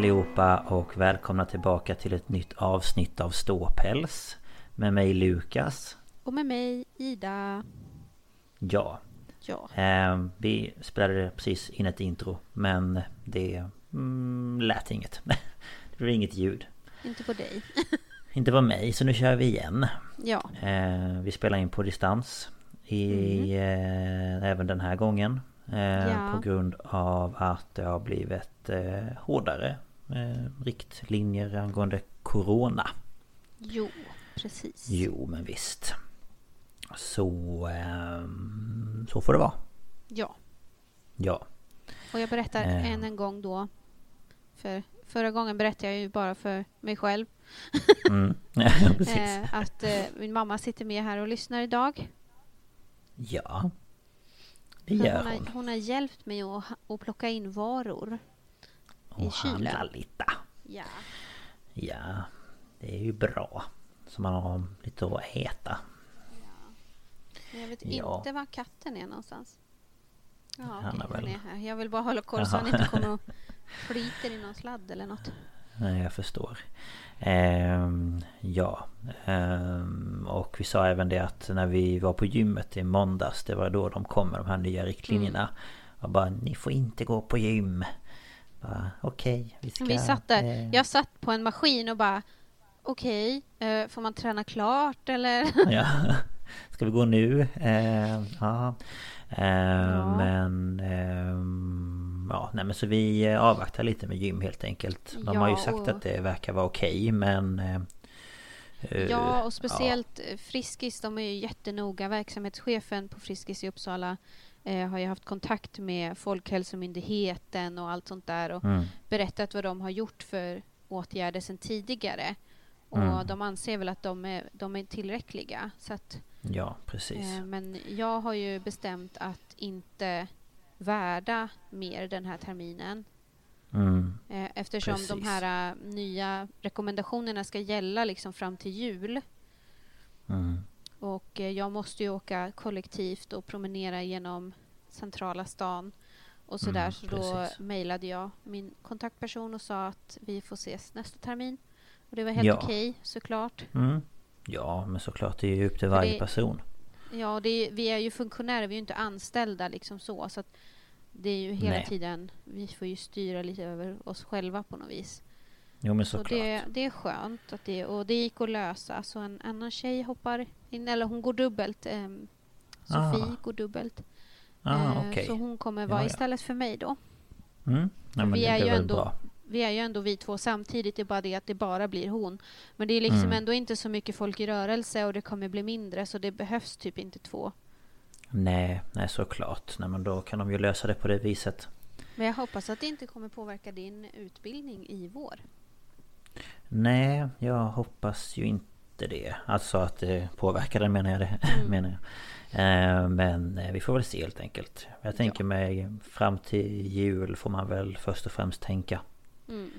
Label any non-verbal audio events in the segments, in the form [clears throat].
Allihopa och välkomna tillbaka till ett nytt avsnitt av Ståpäls. Med mig Lukas. Och med mig Ida. Ja. Ja. Eh, Vi spelade precis in ett intro Men det mm, lät inget. [laughs] Det blev inget ljud. Inte på dig. [laughs] Inte på mig så nu kör vi igen. Ja. Eh, Vi spelar in på distans i, eh, Även den här gången eh, Ja. På grund av att det har blivit eh, hårdare eh, riktlinjer angående Corona. Jo, precis. Jo men visst. Så... ehm, så får det vara. Ja. Ja. Och jag berättar Eh. än en gång då. För förra gången berättade jag ju bara för mig själv. Mm. [laughs] [laughs] Eh, Att eh, min mamma sitter med här och lyssnar idag. Ja. Det gör hon, har, hon. har hjälpt mig att, att plocka in varor i Och kylen. handla lite. Ja. Ja Det är ju bra. Så man har lite att äta. Men jag vet Ja. inte var katten är någonstans. Ja, Han okej, är han väl- är här. Jag vill bara hålla koll så han inte kommer [laughs] och flyter i någon sladd eller något. Nej jag förstår. Ehm, Ja. Ehm, Och vi sa även det att när vi var på gymmet i måndags Det var då de kom med de här nya riktlinjerna. Och bara ni får inte gå på gym Bara, Okej vi ska Vi satt där. eh, Jag satt på en maskin och bara Okej, eh, får man träna klart eller? [laughs] Ja Ska vi gå nu? Eh, ja. Eh, Ja. Men ehm, Ja nej men så vi avvaktar lite med gym helt enkelt De har ju Ja, sagt och- att det verkar vara okej men eh, eh, Ja, och speciellt eh, Friskis, de är ju jättenoga. Verksamhetschefen på Friskis i Uppsala eh, har ju haft kontakt med Folkhälsomyndigheten och allt sånt där och mm, berättat vad de har gjort för åtgärder sedan tidigare. Och Mm. de anser väl att de är, de är tillräckliga. Så att, Ja precis eh, men jag har ju bestämt att inte värda mer den här terminen. mm, Eh, Eftersom de Precis. här eh, nya rekommendationerna ska gälla liksom fram till jul. mm. Och eh, jag måste ju åka kollektivt och promenera genom centrala stan och sådär. Mm, så då mejlade jag min kontaktperson och sa att vi får ses nästa termin. Och det var helt Ja. okej såklart. Mm. Ja men såklart det är ju upp till För varje det- person Ja, är, vi är ju funktionärer, vi är ju inte anställda liksom så. Så det är ju hela Nej. tiden, vi får ju styra lite över oss själva på något vis. Jo men Så såklart det, det är skönt att det, och det gick att lösa. Så en annan tjej hoppar in, eller hon går dubbelt. ehm, Sofie Ah. går dubbelt. ah, Eh, Så hon kommer Ja, vara ja. istället för mig då. mm. ja, vi är ju ändå- bra Vi är ju ändå vi två samtidigt, det är bara det att det bara blir hon. Men det är liksom Mm. ändå inte så mycket folk i rörelse och det kommer bli mindre så det behövs typ inte två. Nej, nej såklart Nej men då kan de ju lösa det på det viset Men jag hoppas att det inte kommer påverka din utbildning i vår. Nej, jag hoppas ju inte det. Alltså att det påverkar den menar jag det. [laughs] Mm. menar jag. Eh, Men eh, vi får väl se helt enkelt. Jag tänker mig fram till jul får man väl först och främst tänka. Mm.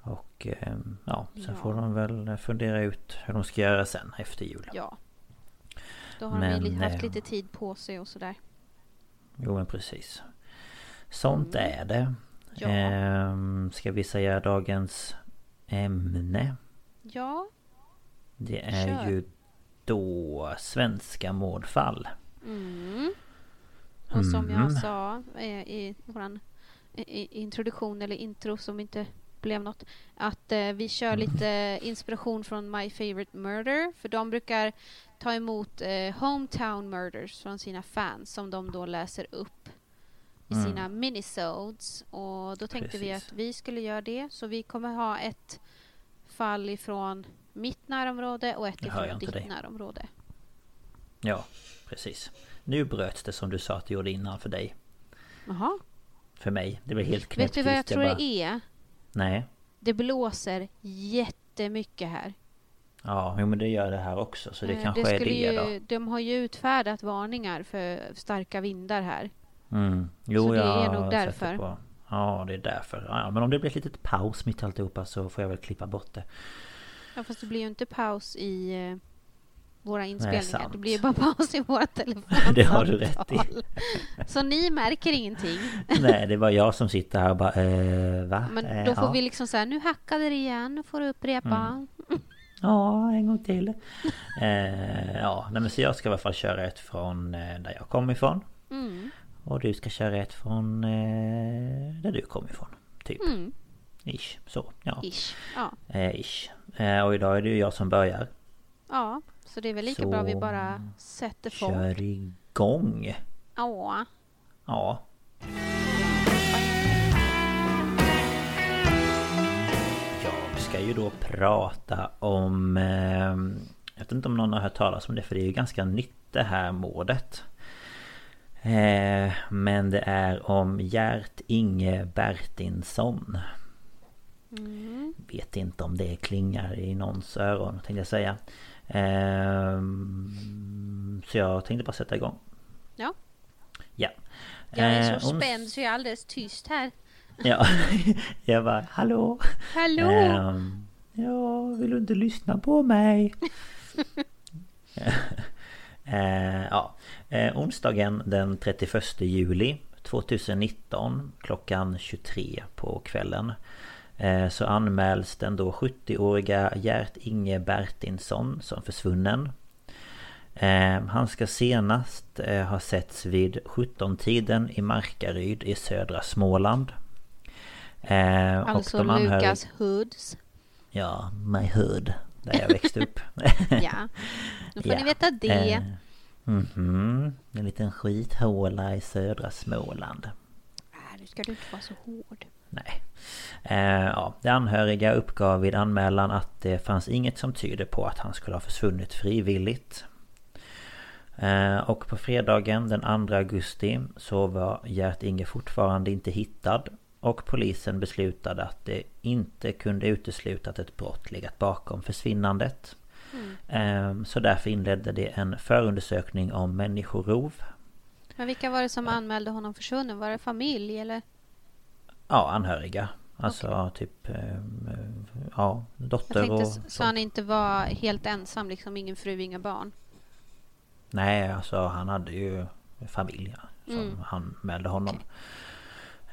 Och eh, ja, sen Ja. får de väl fundera ut hur de ska göra sen efter jul. Ja. Då har Men, vi li- haft eh, lite tid på sig och sådär. Jo men precis. Sånt Mm. är det. Ja. Ehm, Ska vi säga dagens ämne? Ja. Det är Kör. ju då svenska mordfall. Mm. Och som jag Mm. sa eh, i vår introduktion eller intro som inte blev något. Att eh, vi kör Mm. lite inspiration från My Favorite Murder. För de brukar ta emot eh, Hometown Murders från sina fans som de då läser upp i Mm. sina minisodes. Och då tänkte vi Precis. att vi skulle göra det. Så vi kommer ha ett fall ifrån mitt närområde och ett Jag ifrån ditt dig. närområde. Ja, precis. Nu bröts det som du sa att det gjorde innan för dig. Jaha. För mig. Det blev helt Vet knäpptyst. du vad jag tror bara, det är? Nej. Det blåser jättemycket här. Ja, jo, men det gör det här också. Så det Eh, kanske är skulle det ju, då. De har ju utfärdat varningar för starka vindar här. Mm. Jo, Så det är nog det därför. Ja, det är därför. Ja, men om det blir ett litet paus mitt i alltihopa så får jag väl klippa bort det. Ja, fast det blir ju inte paus i, eh, våra inspelningar. sant. Det blir ju bara paus i våra telefonsamtal. [laughs] Det har du rätt i. Så ni märker ingenting. [laughs] Nej, det var jag som sitter här och bara eh, va? Men Eh, då får ja. vi liksom säga nu hackade det igen, nu får du upprepa. Mm. [laughs] Ja, en gång till. eh, ja, nej, men så jag ska i alla fall köra ett från eh, där jag kommer ifrån. Mm. Och du ska köra ett från eh, där du kommer ifrån. Typ. Mm. Ish. Så, ja. Ish. Ja. Eh, ish. Eh, och idag är det ju jag som börjar. ja, så det är väl lika Så bra vi bara sätter fart. Kör igång. Ja. Ja. Jag ska ju då prata om... Eh, jag vet inte om någon har hört talas om det för det är ju ganska nytt det här mordet. Eh, men det är om Gert Inge Bertinsson. Mm. Vet inte om det klingar i någons öron tänkte jag säga. Ehm, så jag tänkte bara sätta igång. Ja. Ja. Jag är Eh, så ons- spänd så jag är alldeles tyst här. [laughs] Ja, jag bara hallå. Hallå! Ehm, ja, vill du inte lyssna på mig? [laughs] [laughs] Eh, ja, eh, onsdagen den 31 juli 2019 klockan 23 på kvällen eh, så anmäls den då 70-åriga Gert Inge Bertinsson som försvunnen. Eh, han ska senast eh, ha setts vid 17-tiden i Markaryd i södra Småland. Eh, och Alltså de anhöriga- Lukas Hoods. Ja, my hood. Där jag växte upp. [laughs] Ja. Nu får [laughs] Ja. ni veta det. Mhm. En liten skithåla i södra Småland. Äh, nu ska du inte vara så hård. Nej. Eh, ja, de anhöriga uppgav vid anmälan att det fanns inget som tyder på att han skulle ha försvunnit frivilligt. Eh, och på fredagen den 2 augusti så var Gert Inge fortfarande inte hittad och polisen beslutade att det inte kunde utesluta att ett brott legat bakom försvinnandet. Mm. Så därför inledde det en förundersökning om människorov. Men vilka var det som anmälde honom försvunnen? Var det familj eller? Ja, anhöriga. Alltså typ... eh, Ja, Jag dotter tänkte och... så han inte var helt ensam, liksom ingen fru, inga barn. Nej, alltså han hade ju familj som Mm. han mälde honom.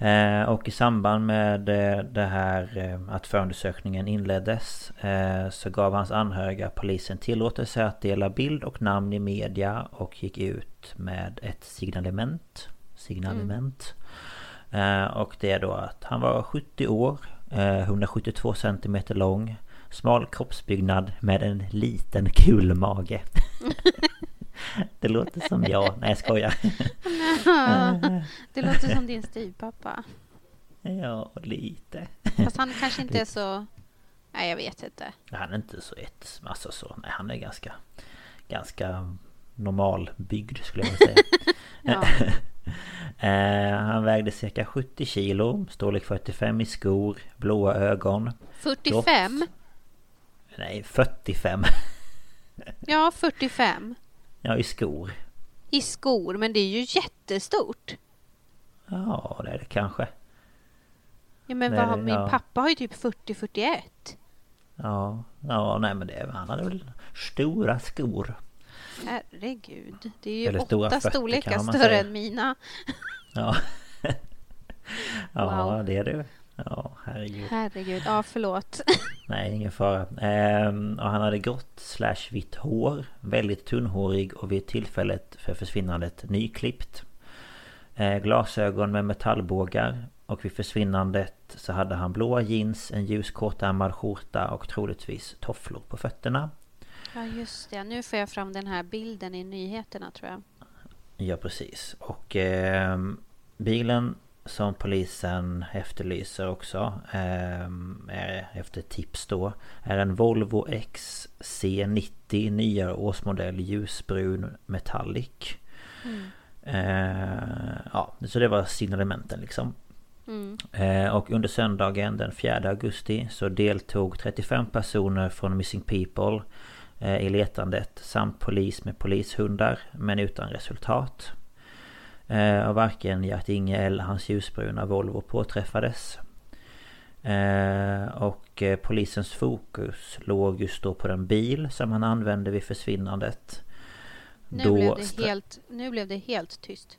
Eh, och i samband med eh, det här eh, att förundersökningen inleddes eh, så gav hans anhöriga polisen tillåtelse att dela bild och namn i media och gick ut med ett signalement. Signalement. Eh, och det är då att han var 70 år, eh, 172 cm lång, smal kroppsbyggnad med en liten kul mage. [laughs] Det låter som jag. Nej jag skojar. [laughs] det låter som din styvpappa. Ja, lite. Fast han kanske inte är så... Nej, jag vet inte. Han är inte så ett, alltså så, nej han är ganska Ganska normalbyggd skulle jag säga. [laughs] Ja. [laughs] Eh, han vägde cirka 70 kilo, storlek 45 i skor, blåa ögon. 45? Nej, 45. Ja, 45. Ja, i skor. I skor, men det är ju jättestort. Ja, det är det kanske. Ja, men vad, det- min ja. pappa har ju typ 40-41. Ja, ja nej men det, han hade väl stora skor. Herregud. Det är ju Eller åtta fötter, storlekar större säga. än mina. Ja. [laughs] [laughs] ja, Wow. det är du. Ja, herregud. Herregud. Ja, förlåt. [laughs] Nej, ingen fara. Ehm, och han hade grått slash vitt hår. Väldigt tunnhårig och vid tillfället för försvinnandet nyklippt. Eh, glasögon med metallbågar. Och vid försvinnandet så hade han blåa jeans, en ljus kortärmad skjorta och troligtvis tofflor på fötterna. Ja, just det. Nu får jag fram den här bilden i nyheterna, tror jag. Ja precis och ehm, bilen som polisen efterlyser också ehm, är efter tips då är en Volvo XC90 nyare årsmodell ljusbrun metallic. Mm. Eh, ja, så det var signalementen liksom. Mm. Eh, och under söndagen den 4 augusti så deltog 35 personer från Missing People eh, i letandet samt polis med polishundar men utan resultat. Eh, och varken Gert-Inge eller hans ljusbruna Volvo påträffades. Eh, och eh, polisens fokus låg just då på den bil som han använde vid försvinnandet. Nu, då blev, det helt, nu blev det helt tyst.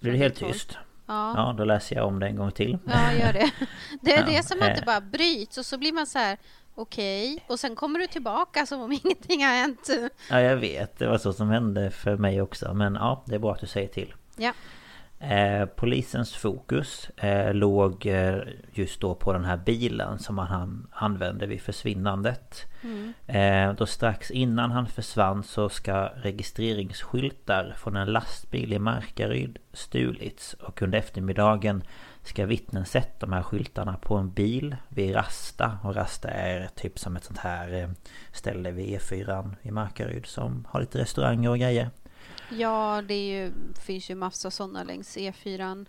Blev det helt tyst? Ja. ja, då läser jag om det en gång till. Ja, gör det. [laughs] Det är ja, det som att det bara bryts och så blir man så här okej, okay. och sen kommer du tillbaka som om [laughs] ingenting har hänt. Ja, jag vet. Det var så som hände för mig också. Men ja, det är bra att du säger till. Ja. Eh, polisens fokus eh, låg eh, just då på den här bilen som han använde vid försvinnandet. Mm. Eh, då strax innan han försvann så ska registreringsskyltar från en lastbil i Markaryd stulits. Och under eftermiddagen ska vittnen sett de här skyltarna på en bil vid Rasta. Och Rasta är typ som ett sånt här eh, ställe vid E4 i Markaryd som har lite restauranger och grejer. Ja, det ju, finns ju massa sådana längs E4.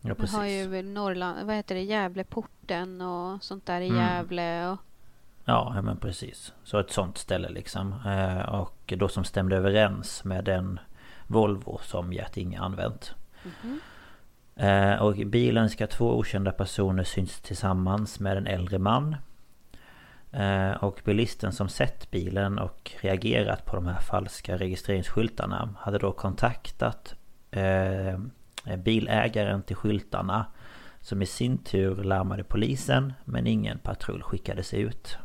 Ja, precis. Man har ju Norrland, vad heter det, Gävleporten och sånt där i mm. Gävle. Och... Ja, men precis. Så ett sånt ställe liksom. Eh, och då som stämde överens med den Volvo som Gert-Inge använt. Mm -hmm. Och i bilen ska två okända personer syns tillsammans med en äldre man. Eh, och bilisten som sett bilen och reagerat på de här falska registreringsskyltarna hade då kontaktat eh, bilägaren till skyltarna som i sin tur larmade polisen men ingen patrull skickades ut.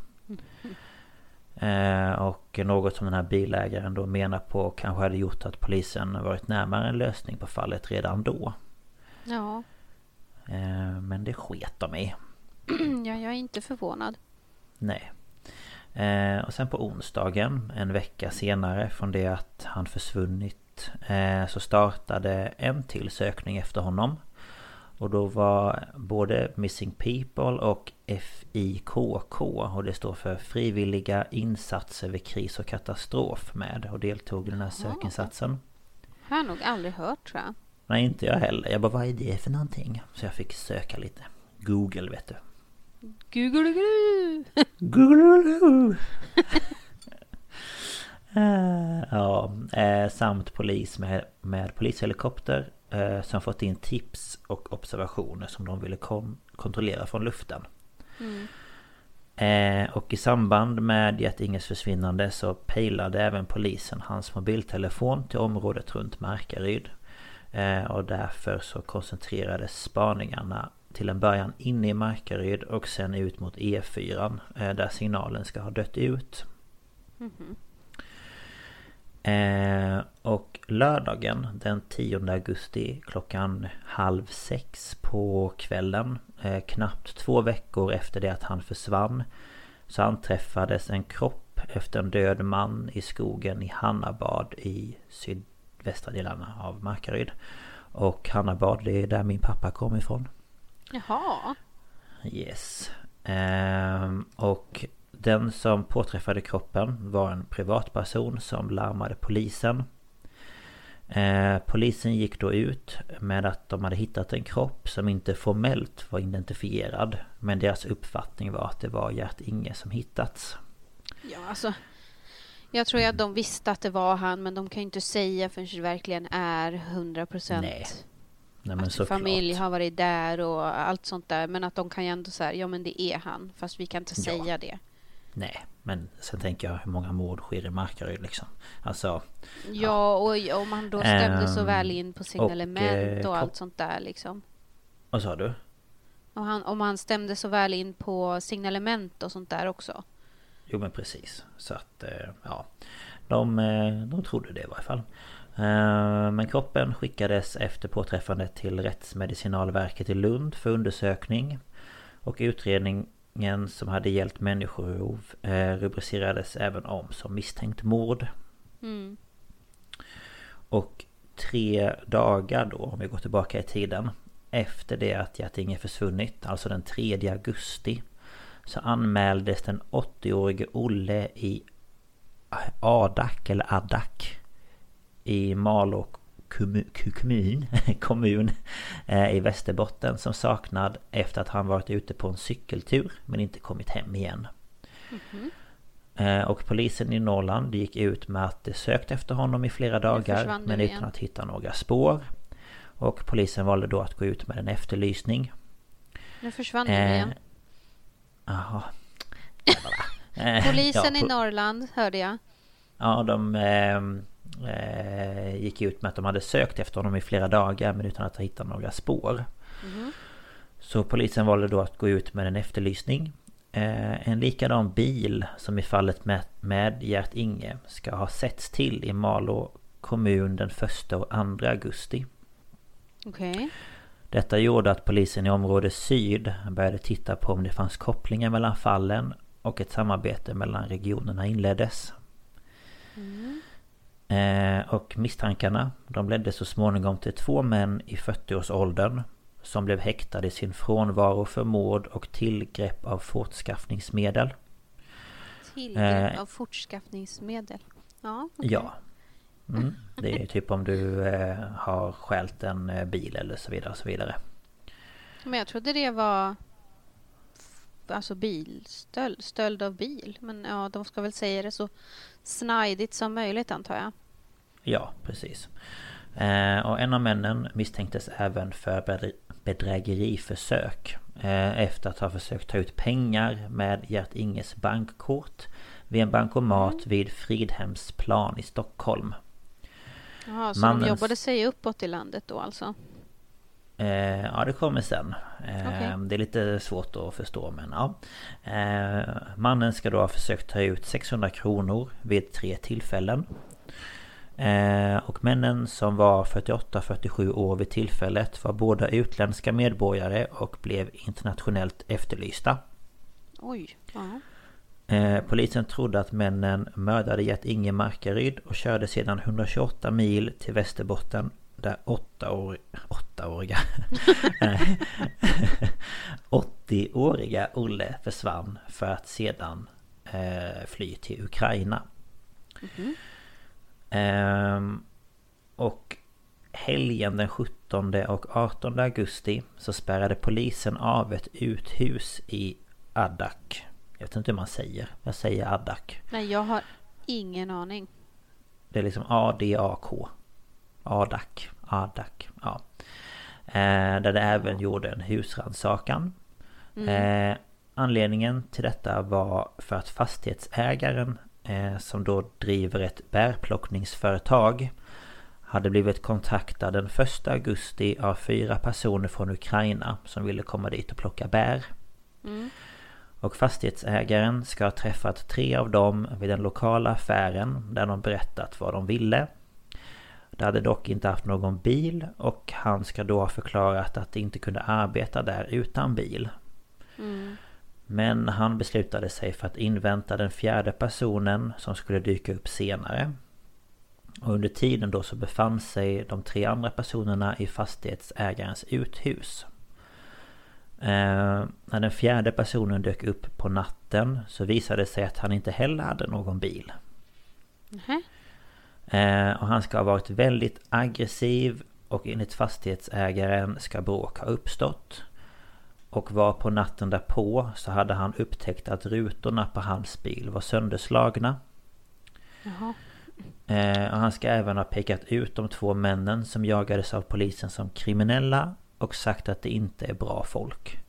Eh, och något som den här bilägaren då menar på kanske hade gjort att polisen varit närmare en lösning på fallet redan då. Ja. Men det sket de i. [clears throat] Ja, jag är inte förvånad. Nej. Eh, och sen på onsdagen, en vecka senare från det att han försvunnit eh, Så startade en till sökning efter honom. Och då var både Missing People och FIKK och det står för Frivilliga Insatser vid Kris och Katastrof med och deltog i den här sökinsatsen. Har jag nog aldrig hört tror jag. Nej inte jag heller, jag bara vad är det för någonting? Så jag fick söka lite Google vet du Google Google uh, Ja, eh, samt polis med, med polishelikopter eh, som fått in tips och observationer som de ville kon kontrollera från luften. Mm. Eh, och i samband med Gert-Inges försvinnande så pejlade även polisen hans mobiltelefon till området runt Markaryd. Eh, och därför så koncentrerades spaningarna till en början inne i Markaryd och sen ut mot E4 eh, där signalen ska ha dött ut. Mm -hmm. eh, och lördagen den 10 augusti klockan halv sex på kvällen eh, Knappt två veckor efter det att han försvann Så anträffades en kropp efter en död man i skogen i Hannabad i sydvästra delarna av Markaryd Och Hannabad det är där min pappa kom ifrån Jaha. Yes. Ehm, och den som påträffade kroppen var en privatperson som larmade polisen. Ehm, polisen gick då ut med att de hade hittat en kropp som inte formellt var identifierad. Men deras uppfattning var att det var Gert-Inge som hittats. Ja, alltså. Jag tror att de visste att det var han men de kan ju inte säga förrän det verkligen är 100% Nej. Nej, men att familj har varit där och allt sånt där. Men att de kan ju ändå säga, ja men det är han. Fast vi kan inte ja. säga det. Nej, men sen tänker jag hur många mord sker i Markaryd liksom. Alltså... Ja, ja. och om han då stämde um, så ehm, väl in på signalement och, och allt sånt där liksom. Vad sa du? Och han, om han stämde så väl in på signalement och sånt där också. Jo men precis. Så att, eh, ja. De, eh, de trodde det i varje fall. Eh, men kroppen skickades efter påträffandet till Rättsmedicinalverket i Lund för undersökning. Och utredningen som hade gällt människorov eh, rubricerades även om som misstänkt mord. Mm. Och tre dagar då, om vi går tillbaka i tiden Efter det att Gert-Inge försvunnit, alltså den 3 augusti Så anmäldes den 80-årige Olle i Adak eller Adak i Malå kommun, [laughs] kommun eh, i Västerbotten som saknad efter att han varit ute på en cykeltur men inte kommit hem igen. Mm -hmm. Och polisen i Norrland gick ut med att de sökt efter honom i flera dagar men utan att hitta några spår. Och polisen valde då att gå ut med en efterlysning. Nu försvann eh, igen. Jaha. [laughs] Polisen ja, i Norrland hörde jag. Ja, de eh, eh, gick ut med att de hade sökt efter honom i flera dagar men utan att ha hittat några spår. Mm. Så polisen valde då att gå ut med en efterlysning. Eh, en likadan bil som i fallet med, med Gert Inge ska ha setts till i Malå kommun den 1 och 2 augusti. Okay. Detta gjorde att polisen i område syd började titta på om det fanns kopplingar mellan fallen och ett samarbete mellan regionerna inleddes. Mm. Eh, och misstankarna de ledde så småningom till två män i 40-årsåldern som blev häktade i sin frånvaro för mord och tillgrepp av fortskaffningsmedel. Tillgrepp eh, av fortskaffningsmedel? Ja, okay. Ja. Mm, det är typ om du eh, har stjält en eh, bil eller så vidare så vidare. Men jag trodde det var Alltså bilstöld, stöld av bil. Men ja, de ska väl säga det så snajdigt som möjligt antar jag. Ja, precis. Eh, och en av männen misstänktes även för bedrägeriförsök. Eh, efter att ha försökt ta ut pengar med Gert Inges bankkort vid en bankomat mm. vid Fridhemsplan i Stockholm. Jaha, så Mannens... de jobbade sig uppåt i landet då alltså? Eh, ja, det kommer sen. Eh, okay. Det är lite svårt att förstå men ja. Eh, mannen ska då ha försökt ta ut 600 kronor vid tre tillfällen. Eh, och männen som var 48-47 år vid tillfället var båda utländska medborgare och blev internationellt efterlysta. Oj. Ja. Eh, polisen trodde att männen mördade Gert-Inge Markaryd och körde sedan 128 mil till Västerbotten där 8-åriga... 8-åriga... 80-åriga Olle försvann för att sedan eh, fly till Ukraina. Mm -hmm. Ehm, och helgen den 17 och 18 augusti så spärrade polisen av ett uthus i Adak. Jag vet inte hur man säger. Jag säger Adak. Nej, jag har ingen aning. Det är liksom A-D-A-K. Adak. Adak. Ja. Eh, där det även gjorde en husrannsakan. Mm. Eh, anledningen till detta var för att fastighetsägaren som då driver ett bärplockningsföretag hade blivit kontaktad den 1 augusti av fyra personer från Ukraina som ville komma dit och plocka bär. Mm. Och fastighetsägaren ska ha träffat tre av dem vid den lokala affären där de berättat vad de ville. De hade dock inte haft någon bil och han ska då ha förklarat att de inte kunde arbeta där utan bil. Mm. Men han beslutade sig för att invänta den fjärde personen som skulle dyka upp senare. Och under tiden då så befann sig de tre andra personerna i fastighetsägarens uthus. Eh, när den fjärde personen dök upp på natten så visade det sig att han inte heller hade någon bil. Mm. Eh, och han ska ha varit väldigt aggressiv och enligt fastighetsägaren ska bråk ha uppstått. Och var på natten därpå så hade han upptäckt att rutorna på hans bil var sönderslagna. Jaha. Eh, och han ska även ha pekat ut de två männen som jagades av polisen som kriminella och sagt att det inte är bra folk.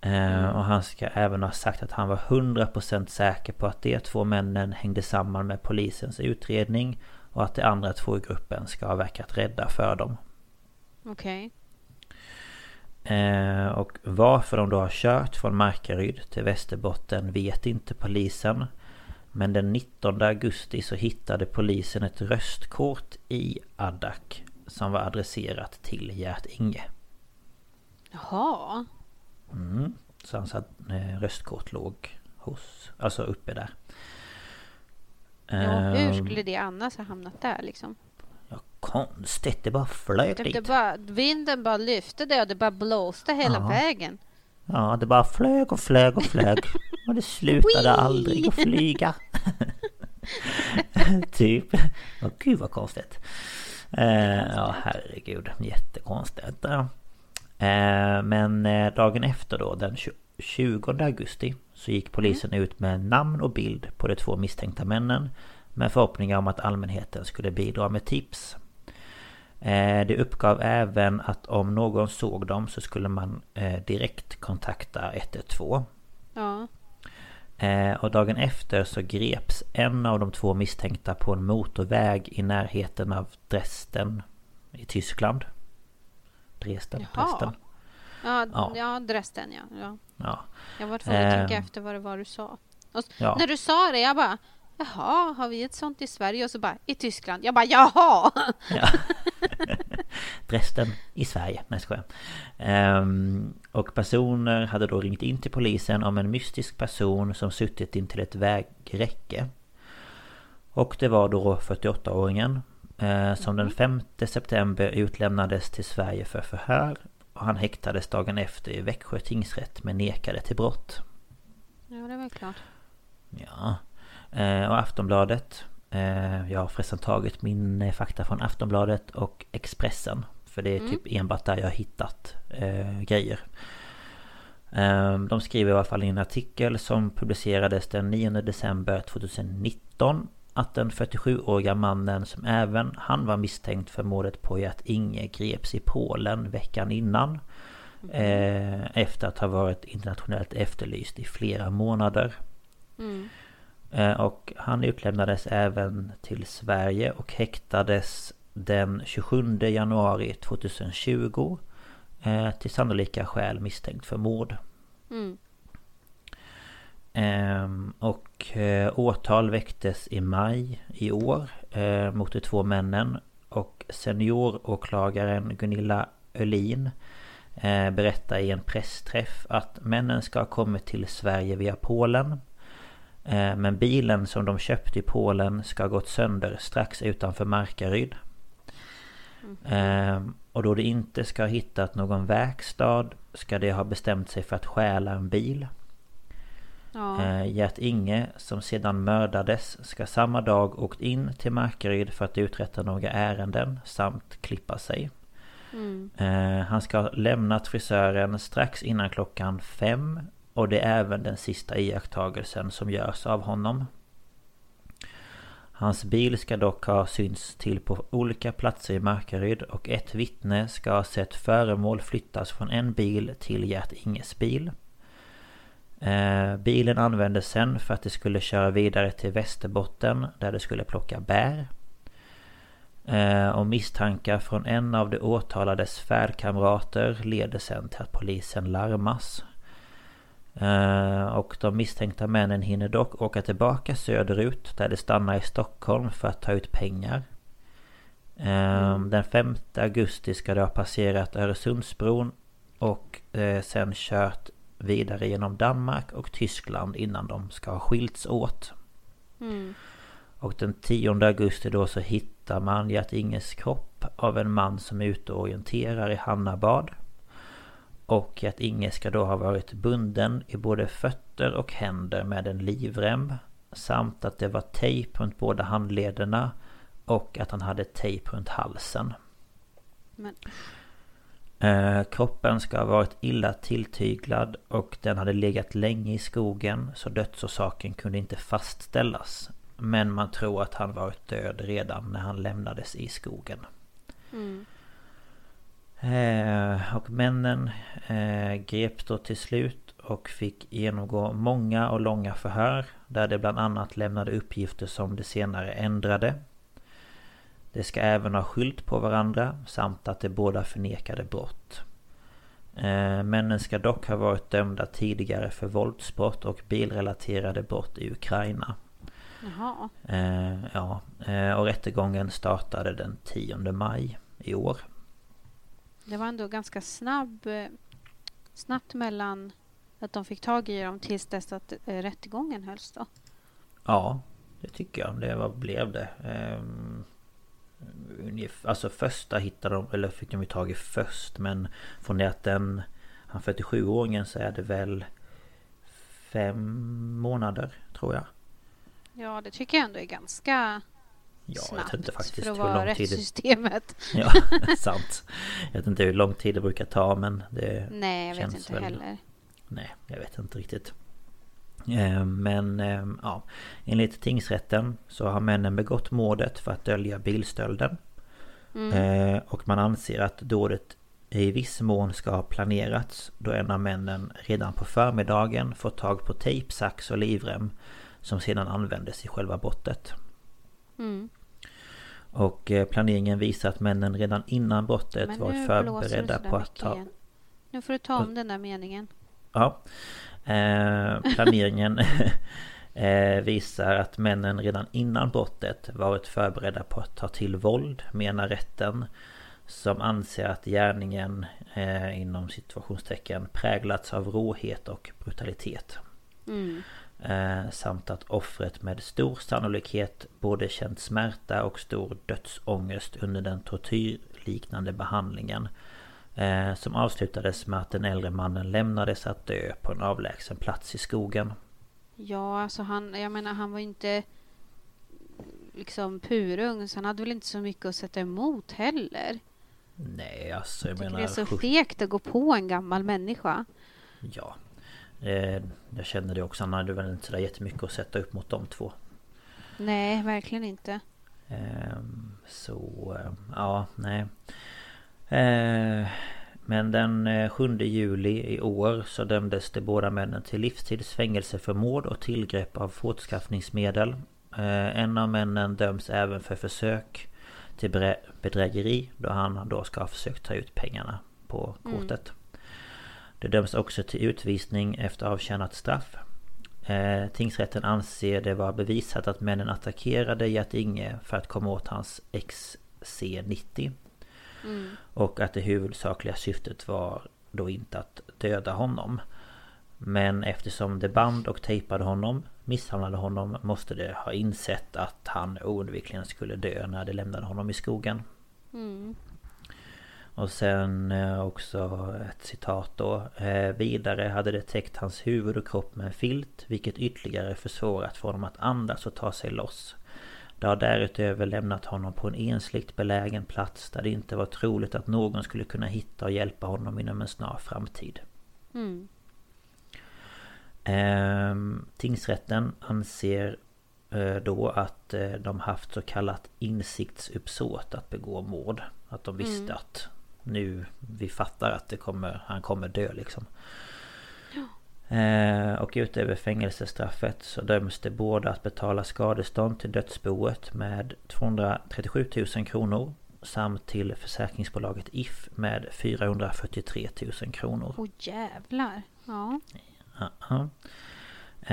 Eh, mm. och han ska även ha sagt att han var 100% säker på att de två männen hängde samman med polisens utredning och att de andra två i gruppen ska ha verkat rädda för dem. Okej. Okay. Eh, och varför de då har kört från Markaryd till Västerbotten vet inte polisen. Men den 19 augusti så hittade polisen ett röstkort i Adak som var adresserat till Gert Inge. Jaha. Mm, så hans eh, röstkort låg hos, alltså uppe där. Ja, hur ehm. skulle det annars ha hamnat där liksom? Konstigt. Det bara flög det, dit. Det bara, vinden bara lyfte det och det bara blåste hela ja. vägen. Ja, det bara flög och flög och flög. [laughs] och det slutade aldrig att flyga. [laughs] typ. Åh gud vad konstigt. Eh, ja, herregud. Jättekonstigt. Eh, men eh, dagen efter då, den 20 augusti, så gick polisen ut med namn och bild på de två misstänkta männen. Med förhoppningar om att allmänheten skulle bidra med tips. Eh, det uppgav även att om någon såg dem så skulle man eh, direkt kontakta 112. Ja. Och dagen efter så greps en av de två misstänkta på en motorväg i närheten av Dresden i Tyskland. Dresden, Jaha. Dresden. Ja, ja. ja Dresden ja. ja. ja. Jag var tvungen att tänka eh. efter vad det var du sa. Och ja. När du sa det, jag bara Jaha, har vi ett sånt i Sverige? Och så bara i Tyskland. Jag bara jaha! Ja. [laughs] Dresden i Sverige. Nej, skojar. Ehm, och personer hade då ringt in till polisen om en mystisk person som suttit in till ett vägräcke. Och det var då 48-åringen eh, som den 5 mm. september utlämnades till Sverige för förhör. Och han häktades dagen efter i Växjö tingsrätt men nekade till brott. Ja, det var klart. Ja. Eh, och Aftonbladet. Eh, jag har förresten tagit min eh, fakta från Aftonbladet och Expressen. För det är mm. typ enbart där jag har hittat grejer. De skriver i alla fall i en artikel som publicerades den 9 december 2019 att den 47-åriga mannen som även han var misstänkt för mordet på Gert Inge greps i Polen veckan innan. Mm. Eh, efter att ha varit internationellt efterlyst i flera månader. Mm. Eh, och han utlämnades även till Sverige och häktades den 27 januari 2020 eh, till sannolika skäl misstänkt för mord. Mm. Ehm, och eh, åtal väcktes i maj i år mot de två männen och senioråklagaren Gunilla Ölin berättar i en pressträff att männen ska ha kommit till Sverige via Polen men bilen som de köpte i Polen ska ha gått sönder strax utanför Markaryd. Mm. Och då det inte ska ha hittat någon verkstad ska det ha bestämt sig för att stjäla en bil. Ja. Eh, Gert Inge som sedan mördades ska samma dag åkt in till Markaryd för att uträtta några ärenden samt klippa sig. Mm. Han ska ha lämnat frisören strax innan klockan fem och det är även den sista iakttagelsen som görs av honom. Hans bil ska dock ha synts till på olika platser i Markaryd och ett vittne ska ha sett föremål flyttas från en bil till Gert Inges bil. Eh, bilen användes sen för att det skulle köra vidare till Västerbotten där det skulle plocka bär. Eh, och misstankar från en av de åtalades färdkamrater leder sen till att polisen larmas. Eh, och de misstänkta männen hinner dock åka tillbaka söderut där de stannar i Stockholm för att ta ut pengar. Eh, mm. Den 5 augusti ska de ha passerat Öresundsbron och eh, sen kört vidare genom Danmark och Tyskland innan de ska ha skilts åt. Mm. Och den 10 augusti då så hittar man Gert Inges kropp av en man som är ute och orienterar i Hannabad. Och att Inge ska då ha varit bunden i både fötter och händer med en livrem. Samt att det var tejp runt båda handlederna. Och att han hade tejp runt halsen. Men... Eh, kroppen ska ha varit illa tilltyglad och den hade legat länge i skogen så dödsorsaken kunde inte fastställas. Men man tror att han varit död redan när han lämnades i skogen. Mm. Eh, och männen eh, greps då till slut och fick genomgå många och långa förhör där de bland annat lämnade uppgifter som de senare ändrade. De ska även ha skylt på varandra samt att de båda förnekade brott. Eh, männen ska dock ha varit dömda tidigare för våldsbrott och bilrelaterade brott i Ukraina. Jaha. Eh, ja, och rättegången startade den 10 maj i år. Det var ändå ganska snabb, eh, snabbt mellan att de fick tag i dem tills dess att eh, rättegången hölls då. Ja, det tycker jag. Det var, blev det. Ehm, alltså första hittade de, eller fick de ju tag i först. Men från det att den, han 47-åringen så är det väl fem månader tror jag. Ja, det tycker jag ändå är ganska Ja, snabbt jag vet inte faktiskt för att vara hur lång tid rättssystemet. [laughs] Ja, [laughs] sant. Jag vet inte hur lång tid det brukar ta men det Nej, jag vet inte väl... heller. Nej, jag vet inte riktigt. Eh, men eh, ja, enligt tingsrätten så har männen begått mordet för att dölja bilstölden. Mm. Eh, och man anser att dådet i viss mån ska ha planerats då en av männen redan på förmiddagen fått tag på tejp, sax och livrem som sedan användes i själva brottet. Mm. Och eh, planeringen visar att männen redan innan brottet varit förberedda på att ta... Igen. Nu får du ta om den där meningen. Ja. Eh, planeringen [laughs] eh, visar att männen redan innan brottet varit förberedda på att ta till våld, menar rätten. Som anser att gärningen eh, inom situationstecken präglats av råhet och brutalitet. Mm. Eh, samt att offret med stor sannolikhet både känt smärta och stor dödsångest under den tortyrliknande behandlingen. Eh, som avslutades med att den äldre mannen lämnades att dö på en avlägsen plats i skogen. Ja, alltså han, jag menar han var inte liksom purung så han hade väl inte så mycket att sätta emot heller. Nej, alltså jag, jag menar... Det är så fegt att gå på en gammal människa. Ja, jag känner det också. Han hade väl inte sådär jättemycket att sätta upp mot de två. Nej, verkligen inte. Ehm, så, eh, ja, nej. Eh, men den 7 juli i år så dömdes de båda männen till livstids fängelse för mord och tillgrepp av fortskaffningsmedel. En av männen döms även för försök till bedrägeri då han då ska ha försökt ta ut pengarna på mm. kortet. Mm. Det döms också till utvisning efter avtjänat straff. Eh, tingsrätten anser det vara bevisat att männen attackerade Gert-Inge för att komma åt hans XC90. Mm. Och att det huvudsakliga syftet var då inte att döda honom. Men eftersom det band och tejpade honom, misshandlade honom, måste det ha insett att han oundvikligen skulle dö när det lämnade honom i skogen. Mm. Och sen eh, också ett citat då. Eh, vidare hade det täckt hans huvud och kropp med en filt vilket ytterligare försvårat för honom att andas och ta sig loss. Det har därutöver lämnat honom på en ensligt belägen plats där det inte var troligt att någon skulle kunna hitta och hjälpa honom inom en snar framtid. Mm. Ehm, tingsrätten anser eh, då att de haft så kallat insiktsuppsåt att begå mord. Att de visste mm. att nu vi fattar att det kommer, han kommer dö liksom. Ja. Eh, och utöver fängelsestraffet så döms de båda att betala skadestånd till dödsboet med 237 000 kronor. Samt till försäkringsbolaget If med 443 000 kronor. Åh oh, jävlar! Ja. ja.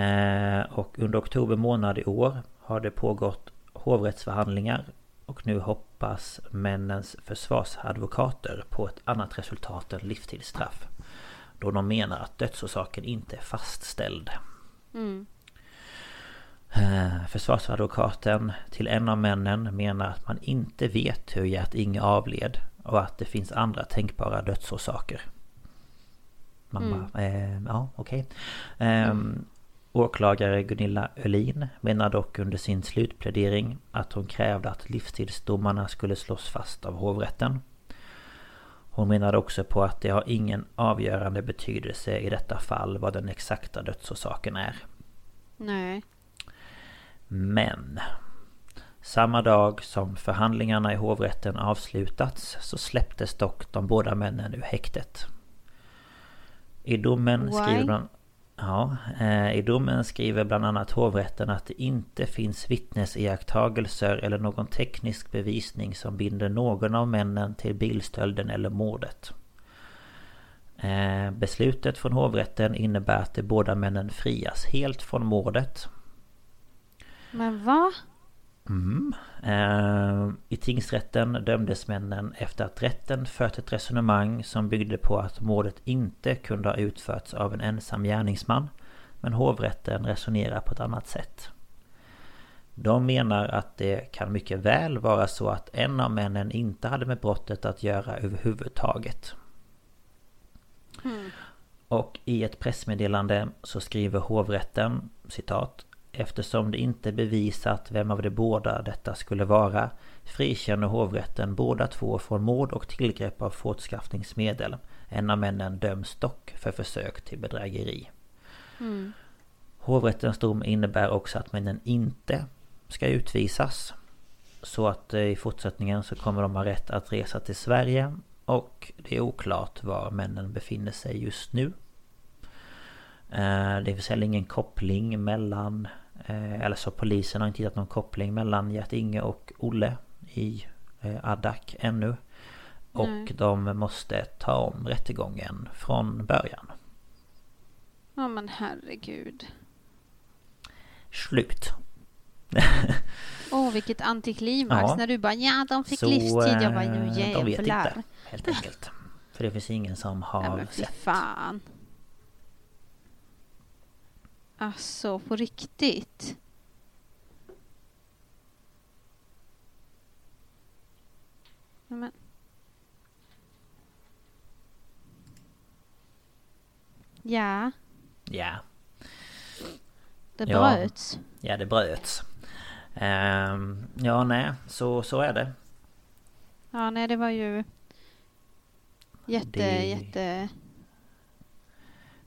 Eh, och under oktober månad i år har det pågått hovrättsförhandlingar och nu hoppas männens försvarsadvokater på ett annat resultat än livstidsstraff. Då de menar att dödsorsaken inte är fastställd. Mm. Eh, försvarsadvokaten till en av männen menar att man inte vet hur Gert-Inge avled och att det finns andra tänkbara dödsorsaker. Man mm. bara, eh, ja okej. Okay. Eh, mm. Åklagare Gunilla Öhlin menar dock under sin slutplädering att hon krävde att livstidsdomarna skulle slås fast av hovrätten. Hon menade också på att det har ingen avgörande betydelse i detta fall vad den exakta dödsorsaken är. Nej. Men samma dag som förhandlingarna i hovrätten avslutats så släpptes dock de båda männen ur häktet. I domen Why? skriver man... Ja, eh, i domen skriver bland annat hovrätten att det inte finns vittnesiakttagelser eller någon teknisk bevisning som binder någon av männen till bilstölden eller mordet. Eh, beslutet från hovrätten innebär att de båda männen frias helt från mordet. Men va? Mm. Eh, I tingsrätten dömdes männen efter att rätten fört ett resonemang som byggde på att mordet inte kunde ha utförts av en ensam gärningsman. Men hovrätten resonerar på ett annat sätt. De menar att det kan mycket väl vara så att en av männen inte hade med brottet att göra överhuvudtaget. Mm. Och i ett pressmeddelande så skriver hovrätten citat Eftersom det inte är bevisat vem av de båda detta skulle vara frikänner hovrätten båda två från mord och tillgrepp av fortskaffningsmedel. En av männen döms dock för försök till bedrägeri. Mm. Hovrättens dom innebär också att männen inte ska utvisas. Så att eh, i fortsättningen så kommer de ha rätt att resa till Sverige Och det är oklart var männen befinner sig just nu. Det finns heller ingen koppling mellan Eller så polisen har inte hittat någon koppling mellan Gert-Inge och Olle i Adak ännu. Och Nej. de måste ta om rättegången från början. Ja men herregud. Slut. [laughs] Åh oh, vilket antiklimax ja. när du bara ja de fick Så, livstid. Jag bara nu jävlar. Eh, de vet inte helt enkelt. För det finns ingen som har ja, men sett. fan. Alltså på riktigt. Men. Ja. Ja. Det bröts. Ja, det bröts. Um, ja, nej, så, så är det. Ja, nej, det var ju jätte, det... jätte...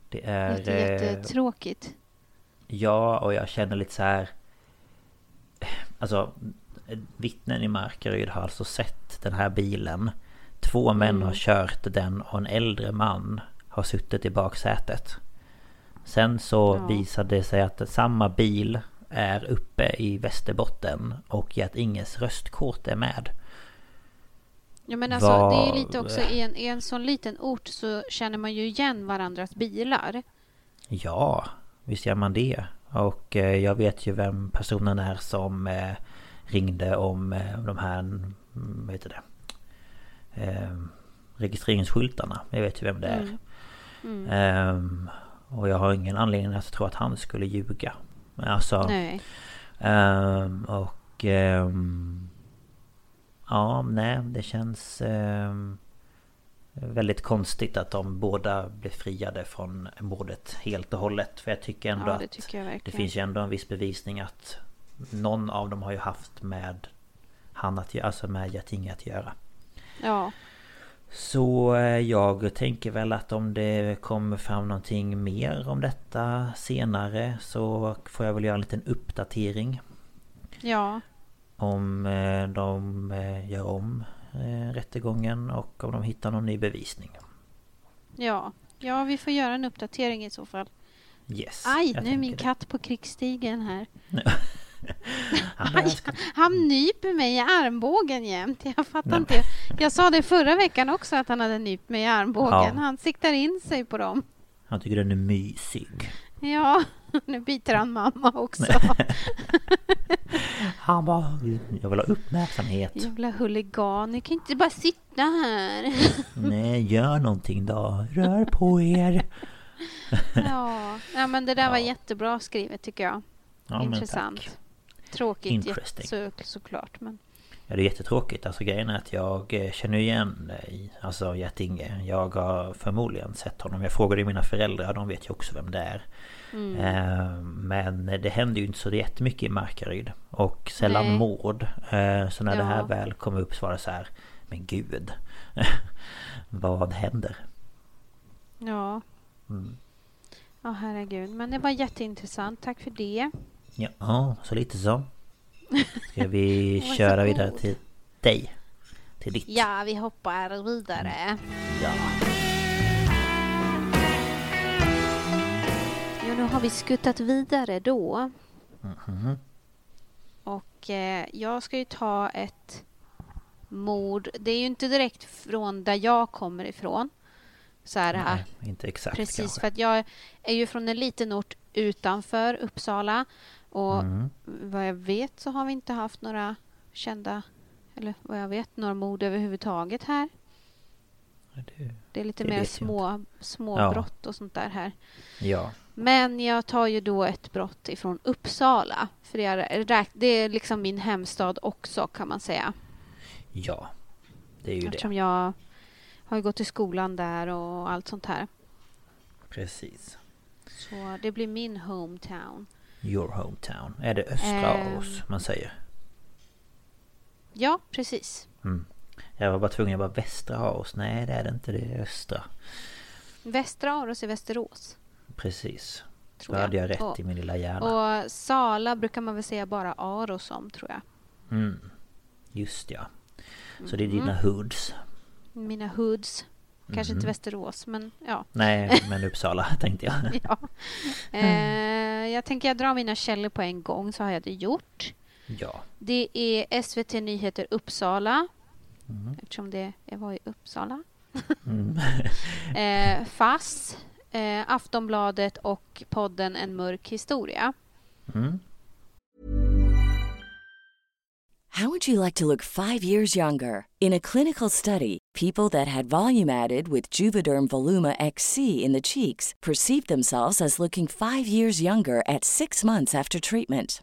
Det är... Jätte, jättetråkigt. Ja, och jag känner lite så här... Alltså, vittnen i Markaryd har alltså sett den här bilen. Två män mm. har kört den och en äldre man har suttit i baksätet. Sen så ja. visade det sig att samma bil är uppe i Västerbotten och att Inges röstkort är med. Ja men alltså Var... det är lite också i en, i en sån liten ort så känner man ju igen varandras bilar. Ja, visst gör man det. Och eh, jag vet ju vem personen är som eh, ringde om eh, de här, mm, vad heter det? Eh, registreringsskyltarna. Jag vet ju vem det är. Mm. Mm. Um, och jag har ingen anledning att tro att han skulle ljuga. Alltså... Nej. Um, och... Um, ja, nej, det känns... väldigt konstigt att de båda blev friade från mordet helt och hållet. För jag tycker ändå ja, det tycker att... Det finns ju ändå en viss bevisning att... Någon av dem har ju haft med... Han att göra, alltså med Getinge att göra. Ja. Så eh, jag tänker väl att om det kommer fram någonting mer om detta senare så får jag väl göra en liten uppdatering. Ja. Om eh, de eh, gör om rättegången och om de hittar någon ny bevisning. Ja, ja vi får göra en uppdatering i så fall. Yes. Aj, nu är min det. katt på krigsstigen här. [laughs] han, han nyper mig i armbågen jämt. Jag fattar Nej. inte. Jag sa det förra veckan också att han hade nypt mig i armbågen. Ja. Han siktar in sig på dem. Han tycker den är mysig. Ja, [laughs] nu biter han mamma också. [laughs] han bara, jag vill ha uppmärksamhet. Jävla huligan, ni kan inte bara sitta här. [laughs] Nej, gör någonting då. Rör på er. ja, ja, men det där ja. var jättebra skrivet tycker jag. Ja, Intressant. Tråkigt så, såklart men... Ja det är jättetråkigt. Alltså grejen är att jag eh, känner igen dig. Alltså Gert-Inge. Jag har förmodligen sett honom. Jag frågade mina föräldrar. De vet ju också vem det är. Mm. Eh, men det händer ju inte så jättemycket i Markaryd. Och sällan Nej. mord. Eh, så när ja. det här väl kom upp så var det så här. Men gud. [laughs] vad händer? Ja. Mm. Ja oh, herregud. Men det var jätteintressant. Tack för det. Ja, så lite så. Ska vi [laughs] köra vidare till dig? Till ditt? Ja, vi hoppar vidare. Ja. Ja, nu har vi skuttat vidare då. Mm -hmm. Och eh, jag ska ju ta ett mord. Det är ju inte direkt från där jag kommer ifrån. Så här, Nej, inte exakt Precis, kanske. för att jag är ju från en liten ort utanför Uppsala. Och mm. vad jag vet så har vi inte haft några kända, eller vad jag vet, några mord överhuvudtaget här. Det, det är lite mer små, små ja. brott och sånt där här. Ja. Men jag tar ju då ett brott ifrån Uppsala. För det är, det är liksom min hemstad också kan man säga. Ja, det är ju Eftersom det. jag har gått i skolan där och allt sånt här. Precis. Så det blir min hometown. Your hometown. Är det östra um, Ås man säger? Ja, precis. Mm. Jag var bara tvungen att bara västra Aros. Nej, det är det inte. Det är östra. Västra Aros är Västerås. Precis. Tror Då hade jag rätt och, i min lilla hjärna. Och Sala brukar man väl säga bara Aros om, tror jag. Mm. Just ja. Så det är dina mm. hoods. mina hoods. Kanske mm. inte Västerås, men ja. Nej, [laughs] men Uppsala [laughs] tänkte jag. [laughs] ja. Eh, jag tänker jag drar mina källor på en gång, så har jag det gjort. Ja. Det är SVT Nyheter Uppsala. Mm. Eftersom det var i Uppsala. mm. eh, FASS, eh, Aftonbladet och podden En mörk historia. Mm. How would you like to look five years younger? In a clinical study, people that had volume added with Juvederm Voluma XC in the cheeks perceived themselves as looking five years younger at six months after treatment.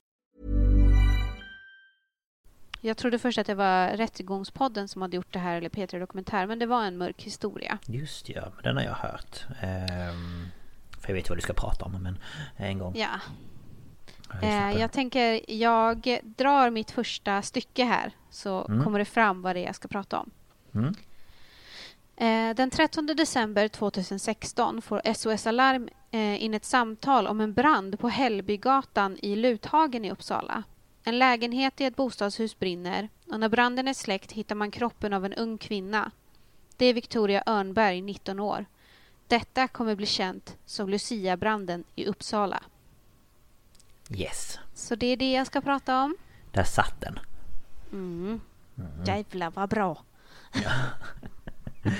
Jag trodde först att det var Rättegångspodden som hade gjort det här, eller Peter Dokumentär, men det var en mörk historia. Just ja, men den har jag hört. Ehm, för jag vet vad du ska prata om, men en gång. Ja, Eh, jag tänker, jag drar mitt första stycke här så mm. kommer det fram vad det är jag ska prata om. Mm. Eh, den 13 december 2016 får SOS Alarm eh, in ett samtal om en brand på Hällbygatan i Luthagen i Uppsala. En lägenhet i ett bostadshus brinner och när branden är släckt hittar man kroppen av en ung kvinna. Det är Victoria Örnberg, 19 år. Detta kommer bli känt som Lucia-branden i Uppsala. Yes. Så det är det jag ska prata om. Där satt den. Mm. Mm. Jävlar vad bra. Ja. [laughs]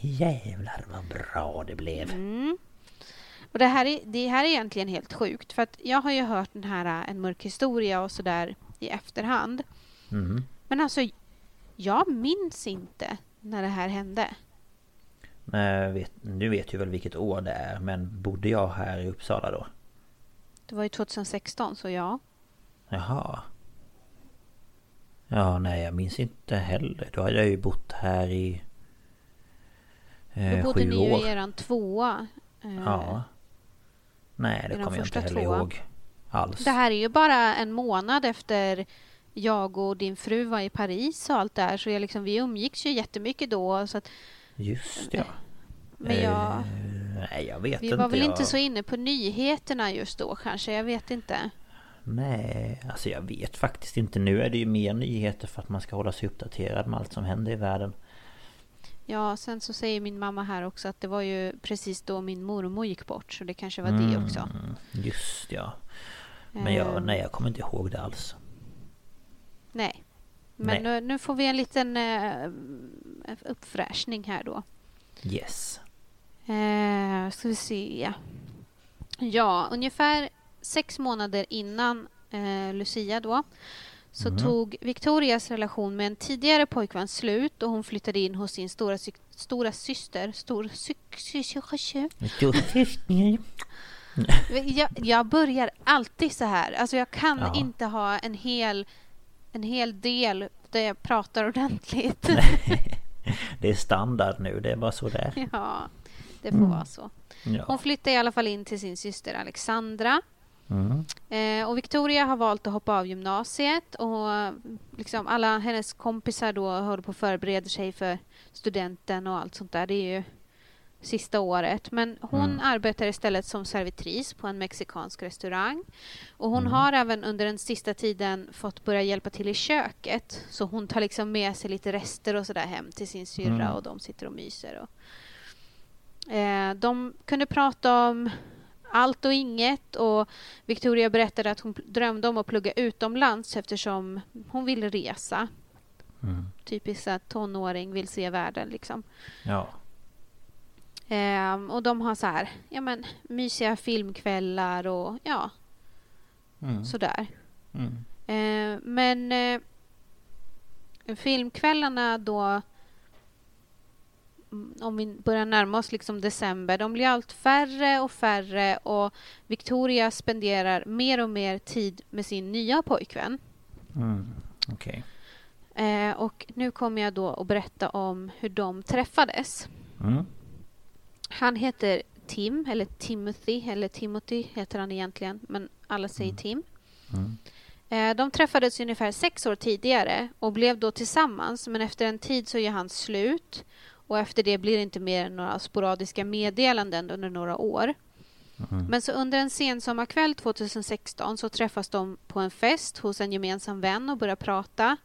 Jävlar vad bra det blev. Mm. Och det här, är, det här är egentligen helt sjukt för att jag har ju hört den här En mörk historia och sådär i efterhand. Mm. Men alltså, jag minns inte när det här hände. Vet, du vet ju väl vilket år det är men bodde jag här i Uppsala då? Det var ju 2016, så ja. Jaha. Ja, nej jag minns inte heller. Då hade jag ju bott här i eh, Då bodde ni ju i eran tvåa. Eh, ja. Nej, det kommer jag inte heller tvåa. ihåg alls. Det här är ju bara en månad efter jag och din fru var i Paris och allt där. Så jag liksom, vi umgicks ju jättemycket då. Så att, Just ja. Men jag... Eh, Nej, jag vet Vi inte. Vi var väl jag... inte så inne på nyheterna just då kanske, jag vet inte. Nej, alltså jag vet faktiskt inte. Nu är det ju mer nyheter för att man ska hålla sig uppdaterad med allt som händer i världen. Ja, sen så säger min mamma här också att det var ju precis då min mormor gick bort. Så det kanske var mm, det också. Just ja. Men jag, um, nej, jag kommer inte ihåg det alls. Nej. Men nej. Nu, nu, får vi en liten uh, uppfräschning här då. Yes. Eh, ska vi se. Ja, ungefär sex månader innan eh, Lucia då så mm. tog Victorias relation med en tidigare pojkvän slut och hon flyttade in hos sin stora, sy stora syster. Stor sy jag, jag börjar alltid så här. Alltså jag kan ja. inte ha en hel, en hel del där jag pratar ordentligt. [laughs] det är standard nu, det är bara så det är. Ja. Det får mm. vara så. Ja. Hon flyttar i alla fall in till sin syster Alexandra. Mm. Eh, och Victoria har valt att hoppa av gymnasiet och liksom alla hennes kompisar då håller på att förbereda sig för studenten och allt sånt där. Det är ju sista året. Men hon mm. arbetar istället som servitris på en mexikansk restaurang. Och hon mm. har även under den sista tiden fått börja hjälpa till i köket. Så hon tar liksom med sig lite rester och sådär hem till sin syrra mm. och de sitter och myser. Och Eh, de kunde prata om allt och inget och Victoria berättade att hon drömde om att plugga utomlands eftersom hon ville resa. Mm. Typiskt att tonåring vill se världen liksom. Ja. Eh, och de har så här, ja men mysiga filmkvällar och ja, mm. sådär. Mm. Eh, men eh, filmkvällarna då om vi börjar närma oss liksom december, de blir allt färre och färre och Victoria spenderar mer och mer tid med sin nya pojkvän. Mm, okay. eh, och nu kommer jag då att berätta om hur de träffades. Mm. Han heter Tim, eller Timothy, eller Timothy heter han egentligen, men alla säger mm. Tim. Mm. Eh, de träffades ungefär sex år tidigare och blev då tillsammans men efter en tid så gör han slut och efter det blir det inte mer än några sporadiska meddelanden under några år. Mm. Men så under en sensommarkväll 2016 så träffas de på en fest hos en gemensam vän och börjar prata.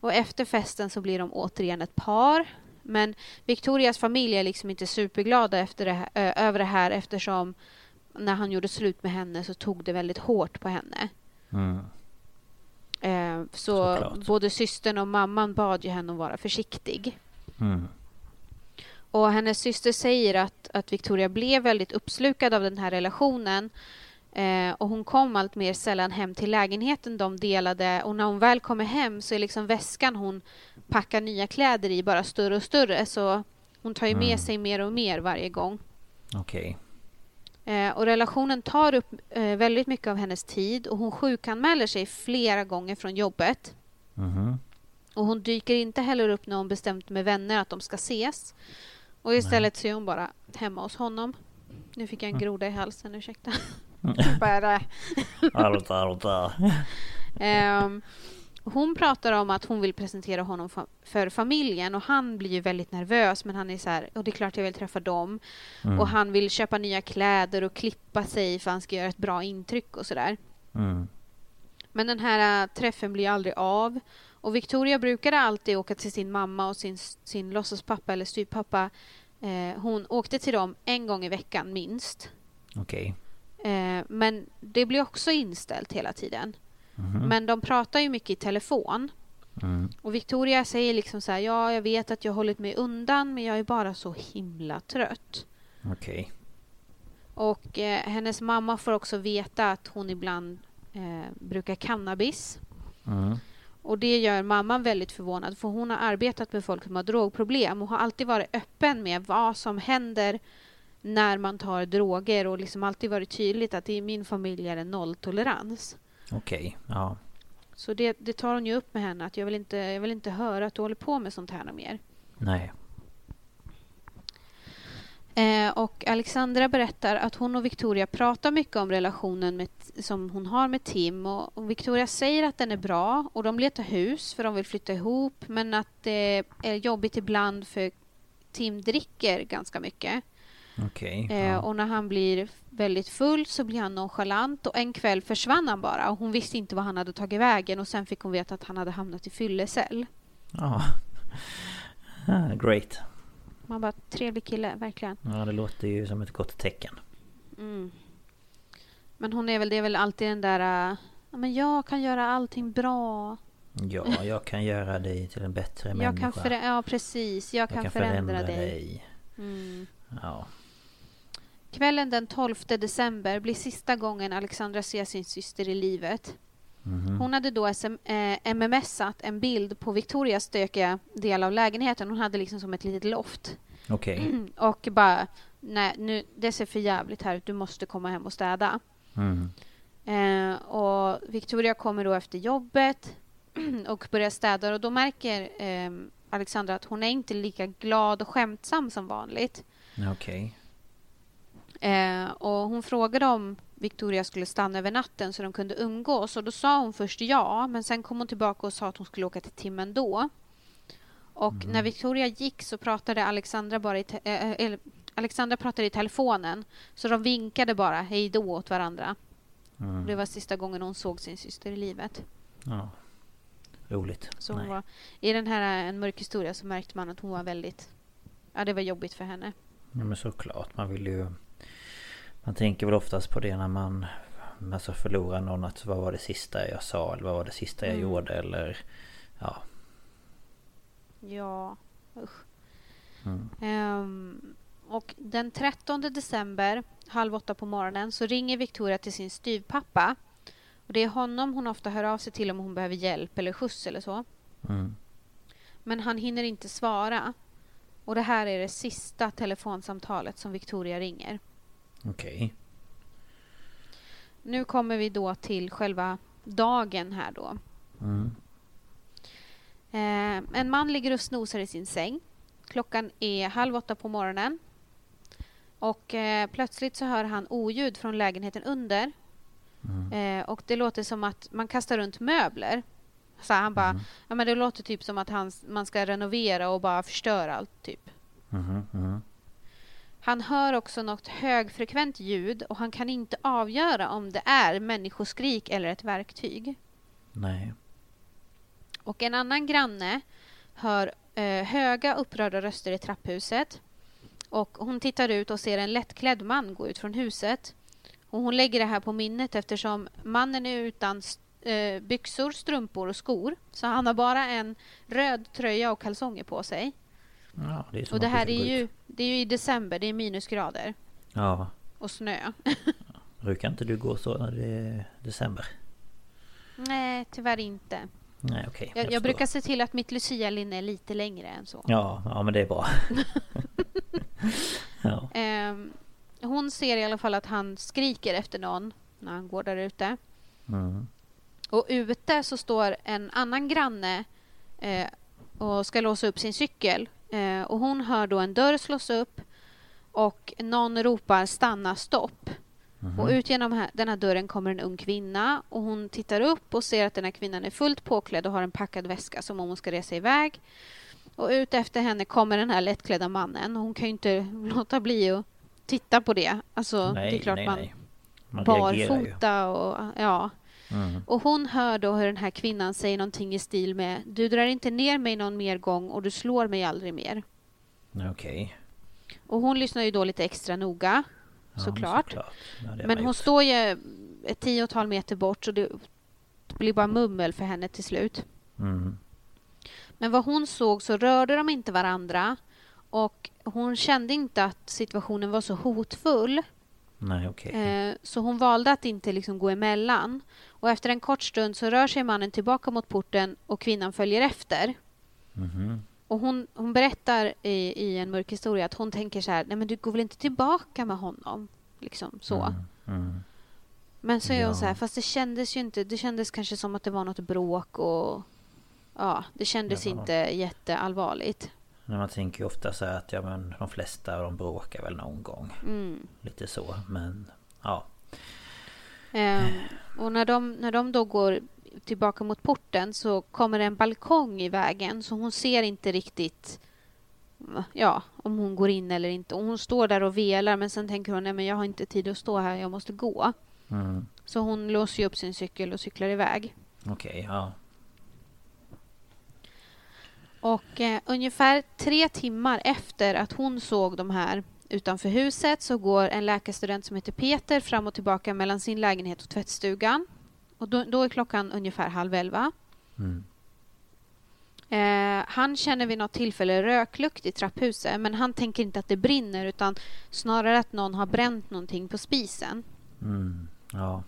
Och efter festen så blir de återigen ett par. Men Victorias familj är liksom inte superglada efter det här, över det här eftersom när han gjorde slut med henne så tog det väldigt hårt på henne. Mm. Eh, så Såklart. både systern och mamman bad ju henne att vara försiktig. Mm. Och hennes syster säger att, att Victoria blev väldigt uppslukad av den här relationen. Eh, och hon kom allt mer sällan hem till lägenheten de delade. Och när hon väl kommer hem så är liksom väskan hon packar nya kläder i bara större och större. Så hon tar ju med mm. sig mer och mer varje gång. Okej. Okay. Eh, och relationen tar upp eh, väldigt mycket av hennes tid och hon sjukanmäler sig flera gånger från jobbet. Mm. Och hon dyker inte heller upp när hon bestämt med vänner att de ska ses. Och istället så är hon bara hemma hos honom. Nu fick jag en mm. groda i halsen, ursäkta. [laughs] bara... um, [laughs] hon pratar om att hon vill presentera honom för familjen och han blir ju väldigt nervös men han är så här, och det är klart jag vill träffa dem. Mm. Och han vill köpa nya kläder och klippa sig för han ska göra ett bra intryck och sådär. Mm. Men den här äh, träffen blir aldrig av. Och Victoria brukade alltid åka till sin mamma och sin, sin låtsaspappa eller styvpappa. Eh, hon åkte till dem en gång i veckan minst. Okej. Okay. Eh, men det blir också inställt hela tiden. Mm. Men de pratar ju mycket i telefon. Mm. Och Victoria säger liksom så här, ja, jag vet att jag har hållit mig undan, men jag är bara så himla trött. Okej. Okay. Och eh, hennes mamma får också veta att hon ibland eh, brukar cannabis. Mm. Och det gör mamman väldigt förvånad, för hon har arbetat med folk som har drogproblem och har alltid varit öppen med vad som händer när man tar droger och liksom alltid varit tydligt att i min familj är det nolltolerans. Okej, okay, ja. Så det, det, tar hon ju upp med henne att jag vill, inte, jag vill inte höra att du håller på med sånt här mer. Nej. Eh, och Alexandra berättar att hon och Victoria pratar mycket om relationen med, som hon har med Tim. Och, och, Victoria säger att den är bra och de letar hus för de vill flytta ihop men att det är jobbigt ibland för Tim dricker ganska mycket. Okay, eh, ja. Och när han blir väldigt full så blir han nonchalant och en kväll försvann han bara och hon visste inte vad han hade tagit vägen och sen fick hon veta att han hade hamnat i fyllecell. Ja, [laughs] ah, great. Man bara, trevlig kille, verkligen. Ja, det låter ju som ett gott tecken. Mm. Men hon är väl, det är väl alltid den där, ja men jag kan göra allting bra. Ja, jag kan göra dig till en bättre jag människa. Kan ja, precis. Jag, jag kan, kan, förändra, förändra dig. dig. Mm. Ja. Kvällen den 12 december blir sista gången Alexandra ser sin syster i livet. Mm. Hon hade då SM, eh, MMSat en bild på Victorias stökiga del av lägenheten. Hon hade liksom som ett litet loft. Okej. Okay. [clears throat] och bara, nej, nu, det ser för jävligt här ut. Du måste komma hem och städa. Mm. Eh, och Victoria kommer då efter jobbet [clears throat] och börjar städa och då märker eh, Alexandra att hon är inte lika glad och skämtsam som vanligt. Okej. Okay. Eh, och hon frågade om Victoria skulle stanna över natten så de kunde umgås. Och då sa hon först ja, men sen kom hon tillbaka och sa att hon skulle åka till Tim ändå. Och mm. när Victoria gick så pratade Alexandra bara i äh, Alexandra pratade i telefonen. Så de vinkade bara hej då åt varandra. Mm. Det var sista gången hon såg sin syster i livet. Ja. Roligt. Så var, I den här En mörk historia så märkte man att hon var väldigt... Ja, det var jobbigt för henne. Ja, men såklart. Man vill ju man tänker väl oftast på det när man alltså förlorar någon att vad var det sista jag sa eller vad var det sista jag mm. gjorde eller ja. Ja, usch. Mm. Um, och den 13 december halv åtta på morgonen så ringer Victoria till sin styvpappa. Och det är honom hon ofta hör av sig till om hon behöver hjälp eller skjuts eller så. Mm. Men han hinner inte svara. Och det här är det sista telefonsamtalet som Victoria ringer. Okej. Okay. Nu kommer vi då till själva dagen här då. Mm. Eh, en man ligger och snosar i sin säng. Klockan är halv åtta på morgonen. Och eh, plötsligt så hör han oljud från lägenheten under. Mm. Eh, och det låter som att man kastar runt möbler. Så han bara, mm. ja men det låter typ som att han, man ska renovera och bara förstöra allt typ. Mm. Han hör också något högfrekvent ljud och han kan inte avgöra om det är människoskrik eller ett verktyg. Nej. Och en annan granne hör eh, höga upprörda röster i trapphuset. Och hon tittar ut och ser en lättklädd man gå ut från huset. Och hon lägger det här på minnet eftersom mannen är utan eh, byxor, strumpor och skor. Så han har bara en röd tröja och kalsonger på sig. Ja, det och det här är ju, det är ju i december, det är minusgrader. Ja. Och snö. [laughs] Brukar inte du gå så när det är december? Nej, tyvärr inte. Nej. Okay, jag, jag, jag brukar se till att mitt Lucia-linne är lite längre än så. Ja, ja men det är bra. [laughs] ja. Um, hon ser i alla fall att han skriker efter någon när han går där ute. Mm. Och ute så står en annan granne eh, och ska låsa upp sin cykel. Eh, och hon hör då en dörr slås upp och någon ropar stanna stopp. Mm -hmm. Och ut genom här, den här dörren kommer en ung kvinna och hon tittar upp och ser att den här kvinnan är fullt påklädd och har en packad väska som om hon ska resa iväg. Och ut efter henne kommer den här lättklädda mannen och hon kan ju inte [laughs] låta bli att titta på det. Alltså, nej, det är klart nej, man, nej. man barfota och ja. Mm. Och hon hör då hur den här kvinnan säger någonting i stil med Du drar inte ner mig någon mer gång och du slår mig aldrig mer. Okej. Okay. Och hon lyssnar ju då lite extra noga. Ja, såklart. såklart. Ja, men hon gjort. står ju ett tiotal meter bort så det blir bara mummel för henne till slut. Mm. Men vad hon såg så rörde de inte varandra och hon kände inte att situationen var så hotfull. Nej, okay. Eh, så hon valde att inte liksom gå emellan. Och efter en kort stund så rör sig mannen tillbaka mot porten och kvinnan följer efter. Mm. Och hon, hon berättar i, i en mörk historia att hon tänker så här, nej men du går väl inte tillbaka med honom? Liksom så. Mm. Mm. Men så är ja. hon så här, fast det kändes ju inte, det kändes kanske som att det var något bråk och ja, det kändes ja. inte jätteallvarligt. Men man tänker ju ofta så här att ja men de flesta de bråkar väl någon gång. Mm. Lite så men ja. Um, och när de, när de då går tillbaka mot porten så kommer en balkong i vägen så hon ser inte riktigt ja, om hon går in eller inte. Och hon står där och velar men sen tänker hon nej men jag har inte tid att stå här, jag måste gå. Mm. Så hon låser upp sin cykel och cyklar iväg. Okej, okay, ja. Och eh, ungefär tre timmar efter att hon såg de här utanför huset så går en läkarstudent som heter Peter fram och tillbaka mellan sin lägenhet och tvättstugan. Och då, då är klockan ungefär halv elva. Mm. Eh, han känner vid något tillfälle röklukt i trapphuset men han tänker inte att det brinner utan snarare att någon har bränt någonting på spisen. Mm. Ja.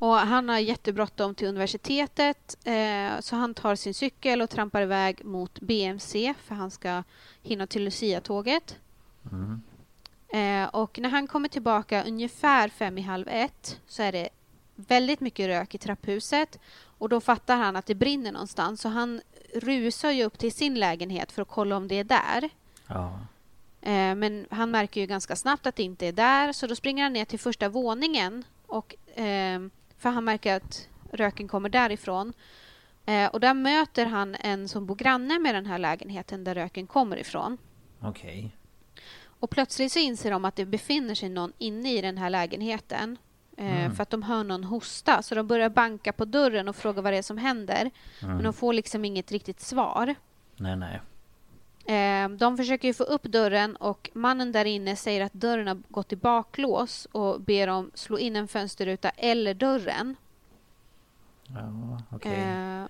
Och han har jättebråttom till universitetet eh, så han tar sin cykel och trampar iväg mot BMC för han ska hinna till Lucia-tåget. Mm. Eh, och när han kommer tillbaka ungefär fem i halv ett så är det väldigt mycket rök i trapphuset och då fattar han att det brinner någonstans så han rusar ju upp till sin lägenhet för att kolla om det är där. Ja. Eh, men han märker ju ganska snabbt att det inte är där så då springer han ner till första våningen och eh, för han märker att röken kommer därifrån. Eh, och där möter han en som bor granne med den här lägenheten där röken kommer ifrån. Okej. Okay. Och plötsligt så inser de att det befinner sig någon inne i den här lägenheten. Eh, mm. För att de hör någon hosta. Så de börjar banka på dörren och fråga vad det är som händer. Mm. Men de får liksom inget riktigt svar. Nej, nej. Eh, de försöker få upp dörren och mannen där inne säger att dörren har gått i baklås och ber dem slå in en fönsterruta eller dörren. Ja, okay. eh,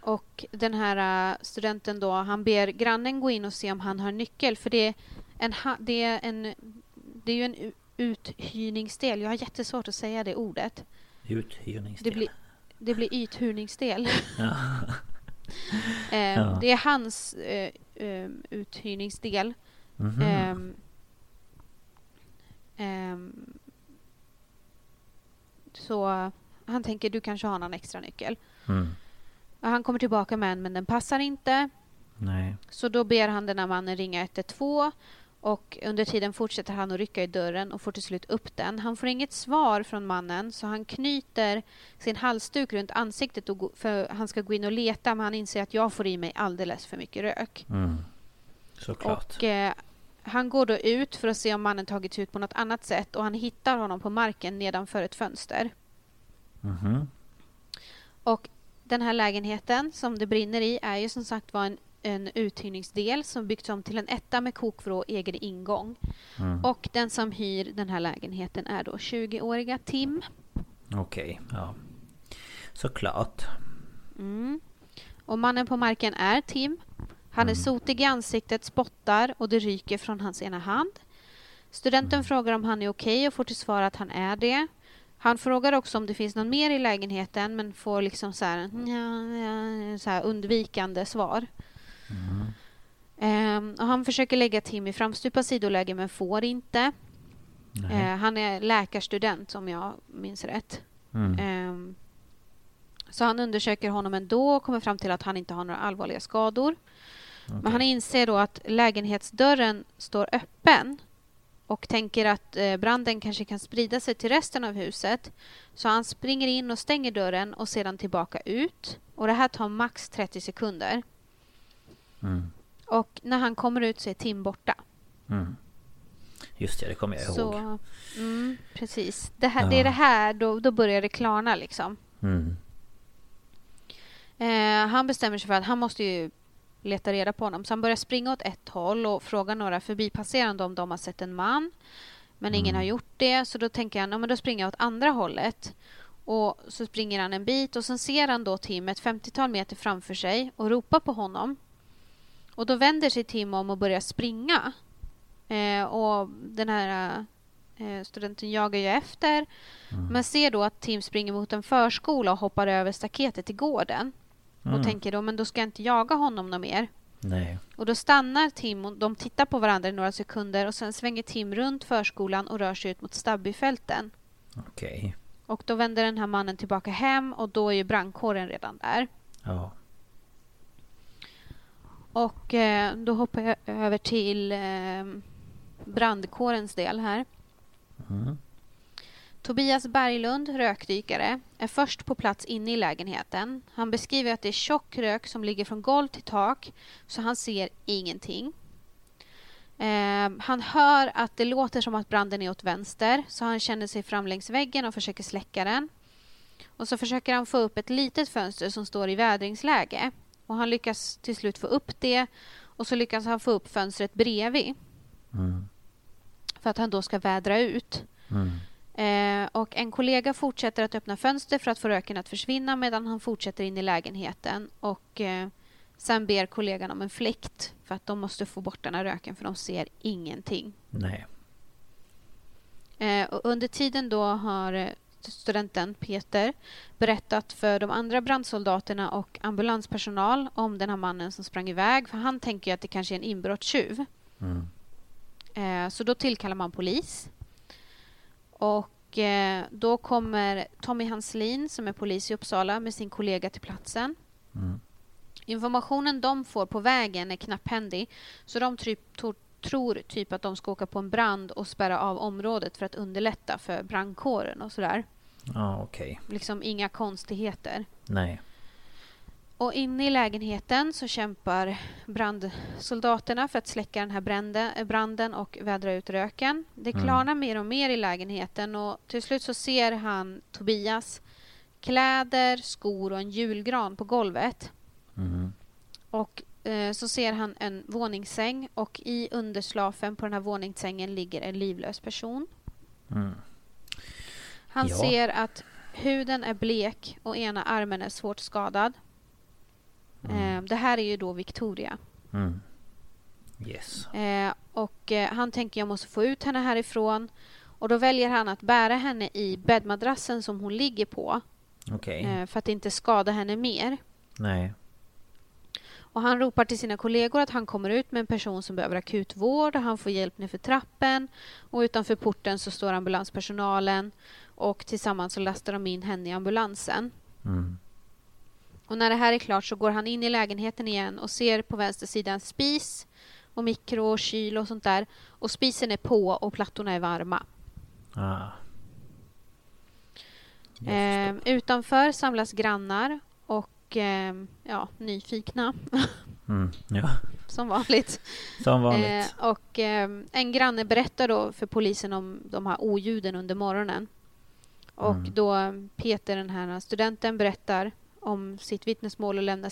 och den här uh, studenten då, han ber grannen gå in och se om han har nyckel för det är en, det är en, det är ju en uthyrningsdel. Jag har jättesvårt att säga det ordet. Uthyrningsdel? Det blir, det blir ythyrningsdel. Ja. [laughs] eh, ja. Det är hans eh, eh, uthyrningsdel. Mm -hmm. så han tänker du kanske har någon extra nyckel. Mm. Han kommer tillbaka med en men den passar inte. Nej. Så då ber han den här mannen ringa 112 och under tiden fortsätter han att rycka i dörren och får till slut upp den. Han får inget svar från mannen så han knyter sin halsduk runt ansiktet och för han ska gå in och leta men han inser att jag får i mig alldeles för mycket rök. Mm. Såklart. Och, eh, han går då ut för att se om mannen tagits ut på något annat sätt och han hittar honom på marken nedanför ett fönster. Mm. Och den här lägenheten som det brinner i är ju som sagt var en en uthyrningsdel som byggts om till en etta med kokvrå egen ingång. Mm. Och den som hyr den här lägenheten är då 20-åriga Tim. Okej, okay, ja. Såklart. Mm. Och mannen på marken är Tim. Han är mm. sotig i ansiktet, spottar och det ryker från hans ena hand. Studenten mm. frågar om han är okej okay och får till svar att han är det. Han frågar också om det finns någon mer i lägenheten men får liksom så här, så här undvikande svar. Mm. Um, och han försöker lägga Tim i framstupa sidoläge men får inte. Uh, han är läkarstudent om jag minns rätt. Mm. Um, så han undersöker honom ändå och kommer fram till att han inte har några allvarliga skador. Okay. Men han inser då att lägenhetsdörren står öppen och tänker att eh, branden kanske kan sprida sig till resten av huset. Så han springer in och stänger dörren och sedan tillbaka ut. Och Det här tar max 30 sekunder. Mm. Och när han kommer ut så är Tim borta. Mm. Just det, det kommer jag ihåg. Så, mm, precis. Det, här, ja. det är det här, då, då börjar det klarna liksom. Mm. Eh, han bestämmer sig för att han måste ju leta reda på honom. Så han börjar springa åt ett håll och fråga några förbipasserande om de har sett en man. Men ingen har mm. gjort det, så då tänker han, ja, men då springer jag åt andra hållet. Och så springer han en bit och sen ser han då Tim ett 50-tal meter framför sig och ropar på honom. Och då vänder sig Tim om och börjar springa. Eh, och den här eh, studenten jagar ju efter. Mm. Men ser då att Tim springer mot en förskola och hoppar över staketet till gården. Mm. Och tänker då, men då ska jag inte jaga honom något mer. Nej. Och då stannar Tim och de tittar på varandra i några sekunder och sen svänger Tim runt förskolan och rör sig ut mot Stabbyfälten. Okej. Okay. Och då vänder den här mannen tillbaka hem och då är ju brandkåren redan där. Ja. Och eh, då hoppar jag över till eh, brandkårens del här. Mm. Tobias Berglund, rökdykare, är först på plats inne i lägenheten. Han beskriver att det är tjock rök som ligger från golv till tak, så han ser ingenting. Eh, han hör att det låter som att branden är åt vänster, så han känner sig fram längs väggen och försöker släcka den. Och så försöker han få upp ett litet fönster som står i vädringsläge. Och han lyckas till slut få upp det och så lyckas han få upp fönstret bredvid. Mm. För att han då ska vädra ut. Mm. Eh, och en kollega fortsätter att öppna fönster för att få röken att försvinna medan han fortsätter in i lägenheten. Och eh, sen ber kollegan om en fläkt för att de måste få bort den här röken för de ser ingenting. Nej. Eh, och under tiden då har eh, studenten Peter berättat för de andra brandsoldaterna och ambulanspersonal om den här mannen som sprang iväg. För han tänker att det kanske är en inbrottstjuv. Mm. Eh, så då tillkallar man polis. Och eh, då kommer Tommy Hanslin som är polis i Uppsala med sin kollega till platsen. Mm. Informationen de får på vägen är knapphändig så de tror typ att de ska åka på en brand och spärra av området för att underlätta för brandkåren och sådär. Ja, okej. Okay. Liksom inga konstigheter. Nej. Och inne i lägenheten så kämpar brandsoldaterna för att släcka den här branden och vädra ut röken. Det mm. klarnar mm. mer och mer i lägenheten och till slut så ser han Tobias kläder, skor och en julgran på golvet. Mm. Och eh, så ser han en våningssäng och i underslafen på den här våningssängen ligger en livlös person. Mm. Han ja. ser att huden är blek och ena armen är svårt skadad. Mm. Eh, det här är ju då Victoria. Mm. Yes. Eh, och eh, han tänker jag måste få ut henne härifrån. Och då väljer han att bära henne i bäddmadrassen som hon ligger på. Okay. Eh, för att inte skada henne mer. Nej. Och han ropar till sina kollegor att han kommer ut med en person som behöver akutvård. Han får hjälp nerför trappen. Och utanför porten så står ambulanspersonalen. Och tillsammans så lastar de in henne i ambulansen. Mm. Och när det här är klart så går han in i lägenheten igen och ser på vänster sida en spis och mikro och kyl och sånt där. Och spisen är på och plattorna är varma. Ah. Eh, utanför samlas grannar och eh, ja, nyfikna. Mm, ja. [laughs] Som vanligt. Som vanligt. Eh, och eh, en granne berättar då för polisen om de här oljuden under morgonen. Och mm. då Peter, den här studenten, berättar om sitt vittnesmål och lämnar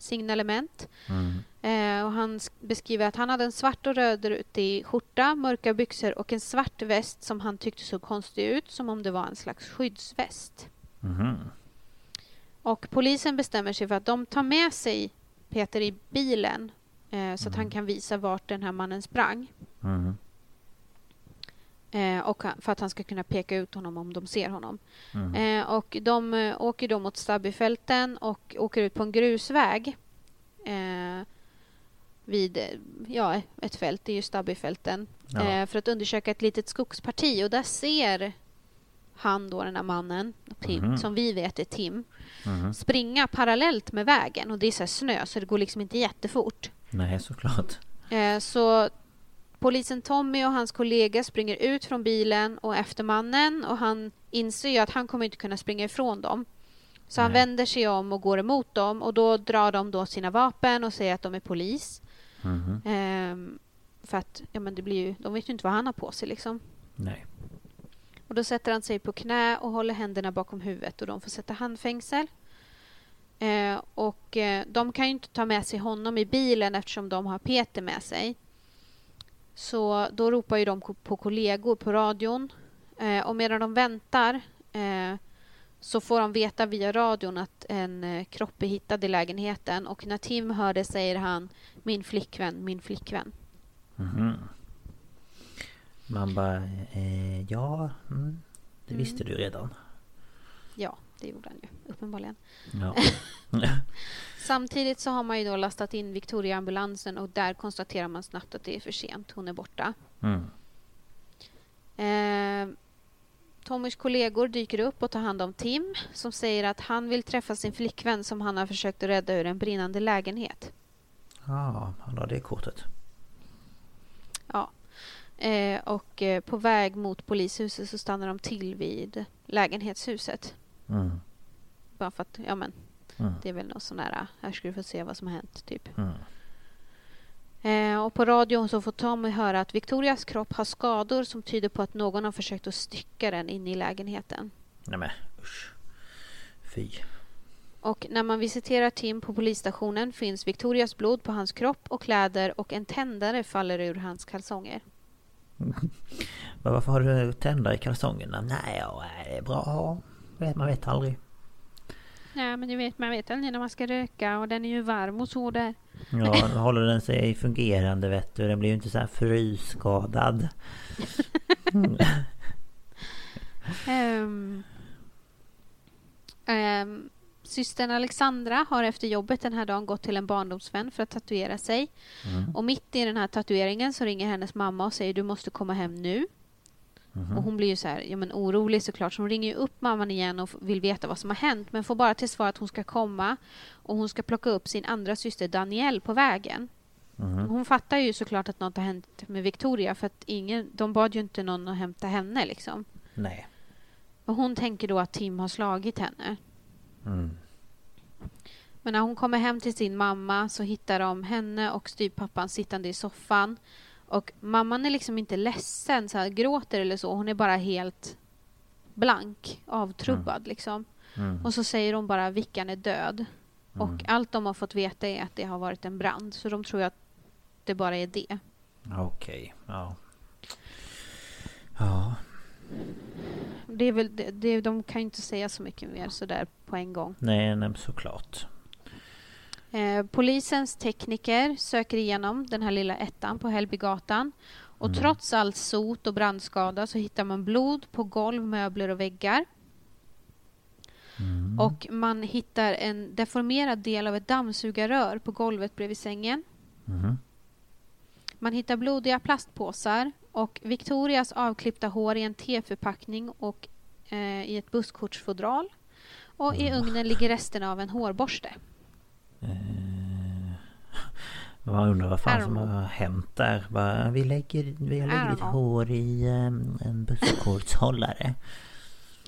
signalement. Mm. Eh, och han beskriver att han hade en svart och rödrutig skjorta, mörka byxor och en svart väst som han tyckte såg konstig ut, som om det var en slags skyddsväst. Mm. Och polisen bestämmer sig för att de tar med sig Peter i bilen eh, så att han mm. kan visa vart den här mannen sprang. Mm. Eh, och för att han ska kunna peka ut honom om de ser honom. Mm. Eh, och de eh, åker då mot Stabbyfälten och åker ut på en grusväg. Eh, vid ja, ett fält, det är ju Stabbyfälten. Ja. Eh, för att undersöka ett litet skogsparti och där ser han då, den här mannen, Tim, mm. som vi vet är Tim, mm. springa parallellt med vägen. Och det är så snö så det går liksom inte jättefort. Nej, såklart. Eh, så Polisen Tommy och hans kollega springer ut från bilen och efter mannen och han inser ju att han kommer inte kunna springa ifrån dem. Så Nej. han vänder sig om och går emot dem och då drar de då sina vapen och säger att de är polis. Mm ehm, för att ja, men det blir ju, de vet ju inte vad han har på sig liksom. Nej. Och då sätter han sig på knä och håller händerna bakom huvudet och de får sätta handfängsel. Eh, och eh, de kan ju inte ta med sig honom i bilen eftersom de har Peter med sig. Så då ropar ju de på kollegor på radion. Eh, och medan de väntar eh, så får de veta via radion att en eh, kropp är hittad i lägenheten. Och när Tim hör det säger han min flickvän, min flickvän. Mm. Man bara, eh, ja, mm, det mm. visste du redan. Ja, det gjorde han ju uppenbarligen. Ja. [laughs] [laughs] Samtidigt så har man ju då lastat in Victoria-ambulansen och där konstaterar man snabbt att det är för sent. Hon är borta. Mm. Eh, Tommys kollegor dyker upp och tar hand om Tim som säger att han vill träffa sin flickvän som han har försökt att rädda ur en brinnande lägenhet. Ja, han har det kortet. Eh, och eh, på väg mot polishuset så stannar de till vid lägenhetshuset. Mm. Bara för att, ja men, mm. det är väl något sån där, här ska du få se vad som har hänt, typ. Mm. Eh, och på radion så får Tommy höra att Victorias kropp har skador som tyder på att någon har försökt att stycka den inne i lägenheten. Nej men usch. Fy. Och när man visiterar Tim på polisstationen finns Victorias blod på hans kropp och kläder och en tändare faller ur hans kalsonger. [laughs] Men varför har du tändare i kalsongerna? Nej, det är bra. Man vet aldrig. Nej, men du vet, man vet aldrig när man ska röka och den är ju varm och så där. Ja, [laughs] håller den sig fungerande vet du. Den blir ju inte så här frysskadad. um, [laughs] um, systern Alexandra har efter jobbet den här dagen gått till en barndomsvän för att tatuera sig. Mm. Och mitt i den här tatueringen så ringer hennes mamma och säger du måste komma hem nu. Mm. Och hon blir ju så här, ja, men orolig såklart, så hon ringer upp mamman igen och vill veta vad som har hänt, men får bara till svar att hon ska komma och hon ska plocka upp sin andra syster Danielle på vägen. Mm. Hon fattar ju såklart att något har hänt med Victoria, för att ingen, de bad ju inte någon att hämta henne liksom. Nej. Och hon tänker då att Tim har slagit henne. Mm. Men när hon kommer hem till sin mamma så hittar de henne och styvpappan sittande i soffan och mamman är liksom inte ledsen, så här, gråter eller så. Hon är bara helt blank, avtrubbad mm. liksom. Mm. Och så säger hon bara Vickan är död. Mm. Och allt de har fått veta är att det har varit en brand. Så de tror att det bara är det. Okej, okay. ja. Ja. Det är väl, det, det, de kan ju inte säga så mycket mer sådär på en gång. Nej, nej såklart. Eh, polisens tekniker söker igenom den här lilla ettan på Hällbygatan. Och mm. trots all sot och brandskada så hittar man blod på golv, möbler och väggar. Mm. Och man hittar en deformerad del av ett dammsugarrör på golvet bredvid sängen. Mm. Man hittar blodiga plastpåsar och Victorias avklippta hår i en teförpackning och eh, i ett busskortsfodral. Och i mm. ugnen ligger resterna av en hårborste. Eh, [laughs] man undrar vad fan som har hänt där. Bara, vi lägger, vi lägger lite hår i um, en busskortshållare. [laughs]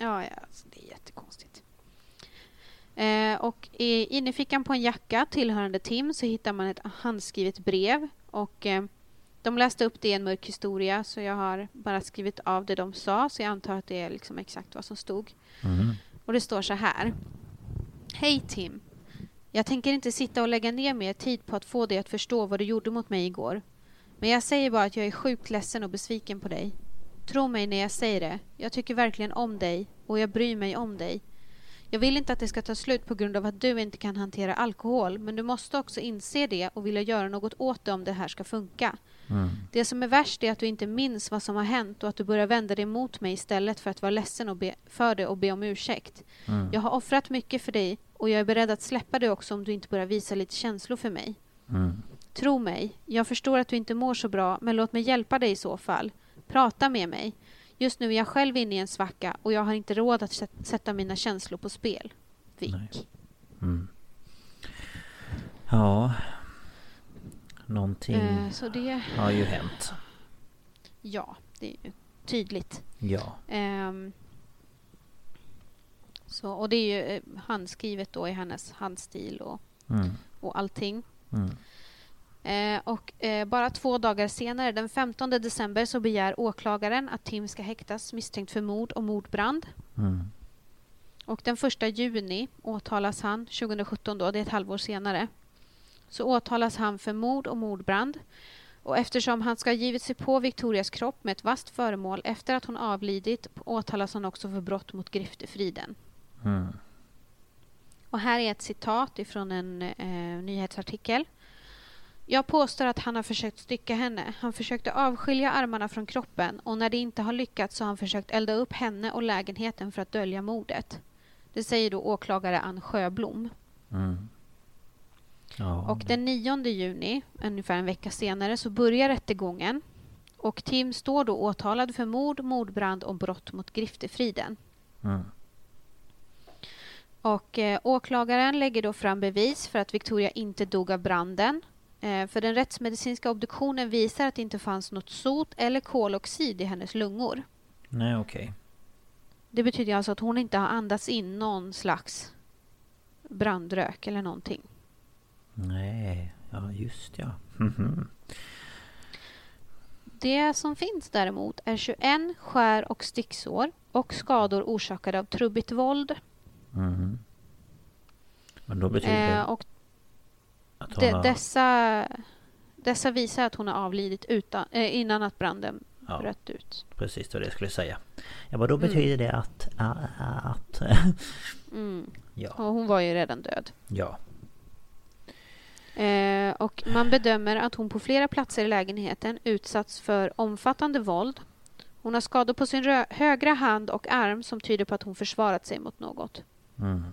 Ja, ja alltså, det är jättekonstigt. Eh, och i innerfickan på en jacka tillhörande Tim så hittar man ett handskrivet brev. Och eh, de läste upp det i en mörk historia så jag har bara skrivit av det de sa så jag antar att det är liksom exakt vad som stod. Mm. Och det står så här. Hej Tim. Jag tänker inte sitta och lägga ner mer tid på att få dig att förstå vad du gjorde mot mig igår. Men jag säger bara att jag är sjukt ledsen och besviken på dig. Tro mig när jag säger det. Jag tycker verkligen om dig och jag bryr mig om dig. Jag vill inte att det ska ta slut på grund av att du inte kan hantera alkohol men du måste också inse det och vilja göra något åt det om det här ska funka. Mm. Det som är värst är att du inte minns vad som har hänt och att du börjar vända dig mot mig istället för att vara ledsen och be, för det och be om ursäkt. Mm. Jag har offrat mycket för dig och jag är beredd att släppa det också om du inte börjar visa lite känslor för mig. Mm. Tro mig, jag förstår att du inte mår så bra men låt mig hjälpa dig i så fall. Prata med mig. Just nu är jag själv inne i en svacka och jag har inte råd att sätta mina känslor på spel. Vik. Mm. Ja, Någonting eh, så det... har ju hänt. Ja, det är ju tydligt. Ja. Eh, så, och det är ju eh, handskrivet då i hennes handstil och, mm. och allting. Mm. Eh, och eh, bara två dagar senare, den 15 december, så begär åklagaren att Tim ska häktas misstänkt för mord och mordbrand. Mm. Och den första juni åtalas han, 2017 då, det är ett halvår senare, så åtalas han för mord och mordbrand. Och eftersom han ska ha givit sig på Victorias kropp med ett vasst föremål efter att hon avlidit åtalas han också för brott mot griftefriden. Mm. Och här är ett citat ifrån en eh, nyhetsartikel. Jag påstår att han har försökt stycka henne. Han försökte avskilja armarna från kroppen och när det inte har lyckats så har han försökt elda upp henne och lägenheten för att dölja mordet. Det säger då åklagare Ann Sjöblom. Mm. Ja. Och den 9 juni, ungefär en vecka senare, så börjar rättegången. Och Tim står då åtalad för mord, mordbrand och brott mot griftefriden. Mm. Och eh, åklagaren lägger då fram bevis för att Victoria inte dog av branden. Eh, för den rättsmedicinska obduktionen visar att det inte fanns något sot eller koloxid i hennes lungor. Nej, okej. Okay. Det betyder alltså att hon inte har andats in någon slags brandrök eller någonting. Nej, ja just ja. Mm -hmm. Det som finns däremot är 21 skär och sticksår och skador orsakade av trubbigt våld. Mm. Men då betyder det eh, och att de, har... dessa, dessa visar att hon har avlidit utan, eh, innan att branden ja, bröt ut. Precis, det var det jag skulle säga. Ja, vad då mm. betyder mm. det att... att, att mm. [laughs] ja. Och hon var ju redan död. Ja, Eh, och man bedömer att hon på flera platser i lägenheten utsatts för omfattande våld. Hon har skador på sin högra hand och arm som tyder på att hon försvarat sig mot något. Mm.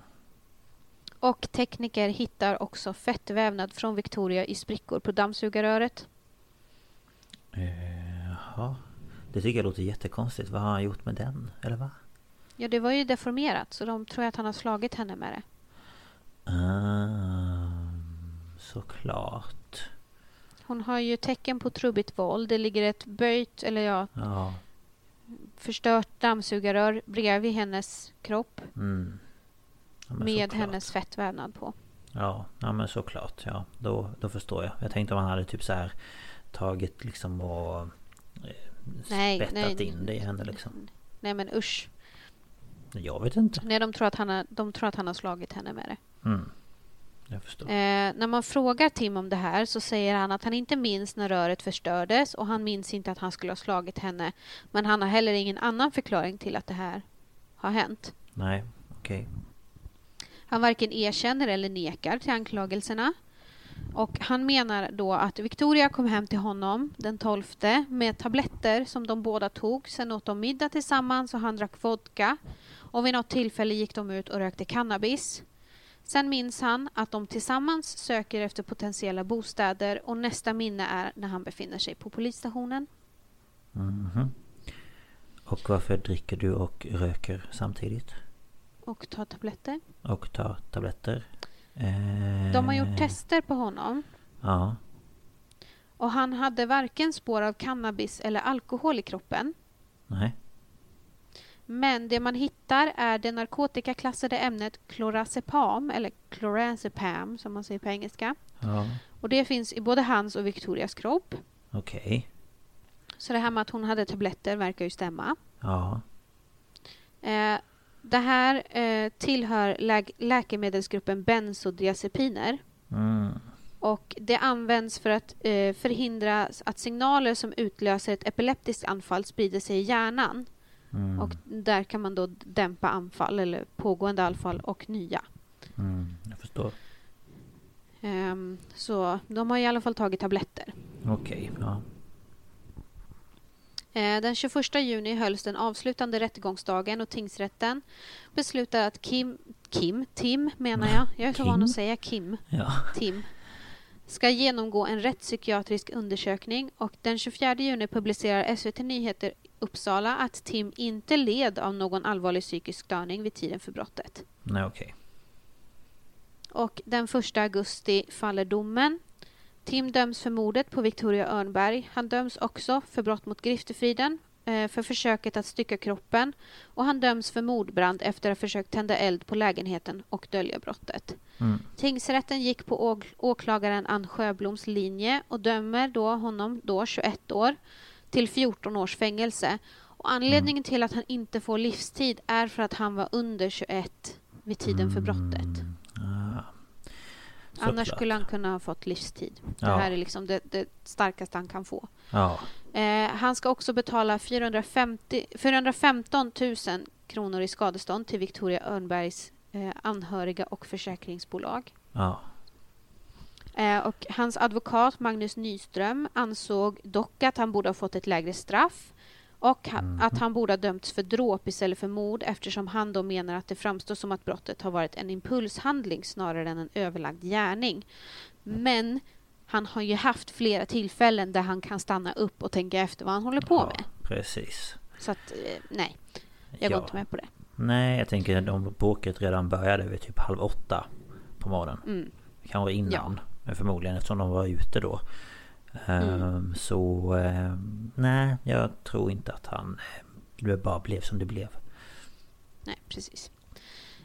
Och tekniker hittar också fettvävnad från Victoria i sprickor på dammsugarröret. Jaha. Det tycker jag låter jättekonstigt. Vad har han gjort med den? Eller va? Ja, det var ju deformerat så de tror att han har slagit henne med det. Ah. Såklart. Hon har ju tecken på trubbigt våld. Det ligger ett böjt, eller ja, ja. förstört dammsugarrör bredvid hennes kropp. Mm. Ja, med såklart. hennes fettvävnad på. Ja, ja men såklart. Ja, då, då förstår jag. Jag tänkte om han hade typ så här tagit liksom och eh, nej, spettat nej, in det i henne liksom. Nej men usch. Jag vet inte. Nej, de tror att han har, de tror att han har slagit henne med det. Mm. Eh, när man frågar Tim om det här så säger han att han inte minns när röret förstördes och han minns inte att han skulle ha slagit henne. Men han har heller ingen annan förklaring till att det här har hänt. Nej, okej. Okay. Han varken erkänner eller nekar till anklagelserna. Och han menar då att Victoria kom hem till honom den 12 med tabletter som de båda tog. Sen åt de middag tillsammans och han drack vodka. Och vid något tillfälle gick de ut och rökte cannabis. Sen minns han att de tillsammans söker efter potentiella bostäder och nästa minne är när han befinner sig på polisstationen. Mm -hmm. Och varför dricker du och röker samtidigt? Och tar tabletter. Och tar tabletter. Eh... De har gjort tester på honom. Ja. Och han hade varken spår av cannabis eller alkohol i kroppen. Nej. Men det man hittar är det narkotikaklassade ämnet klorazepam, eller klorazepam som man säger på engelska. Ja. Och det finns i både hans och Victorias kropp. Okej. Okay. Så det här med att hon hade tabletter verkar ju stämma. Ja. Eh, det här eh, tillhör lä läkemedelsgruppen bensodiazepiner. Mm. Och det används för att eh, förhindra att signaler som utlöser ett epileptiskt anfall sprider sig i hjärnan. Mm. Och där kan man då dämpa anfall eller pågående anfall och nya. Mm, jag förstår. Um, så de har i alla fall tagit tabletter. Okej, okay, ja. Eh, den 21 juni hölls den avslutande rättegångsdagen och tingsrätten beslutade att Kim, Kim, Tim menar jag, jag är så van att säga Kim, ja. Tim, ska genomgå en rättspsykiatrisk undersökning och den 24 juni publicerar SVT Nyheter Uppsala att Tim inte led av någon allvarlig psykisk störning vid tiden för brottet. Nej, okej. Okay. Och den 1 augusti faller domen. Tim döms för mordet på Victoria Örnberg. Han döms också för brott mot griftefriden, eh, för försöket att stycka kroppen och han döms för mordbrand efter att ha försökt tända eld på lägenheten och dölja brottet. Mm. Tingsrätten gick på åklagaren Ann Sjöbloms linje och dömer då honom, då 21 år, till 14 års fängelse. Och anledningen till att han inte får livstid är för att han var under 21 vid tiden för brottet. Mm. Ah. Annars skulle han kunna ha fått livstid. Det ja. här är liksom det, det, starkaste han kan få. Ja. Eh, han ska också betala 450, 415 000 kronor i skadestånd till Victoria Örnbergs eh, anhöriga och försäkringsbolag. Ja. Eh, och hans advokat Magnus Nyström ansåg dock att han borde ha fått ett lägre straff och mm. att han borde ha dömts för dråp istället för mord eftersom han då menar att det framstår som att brottet har varit en impulshandling snarare än en överlagd gärning. Men han har ju haft flera tillfällen där han kan stanna upp och tänka efter vad han håller på med. precis. Så att, eh, nej. Jag går inte med på det. Nej, jag tänker om bråket redan började vid typ halv åtta på morgonen. Mm. Kanske innan. Ja. Men förmodligen eftersom de var ute då. Mm. Ehm, så ehm, nej, jag tror inte att han... Det bara blev som det blev. Nej, precis.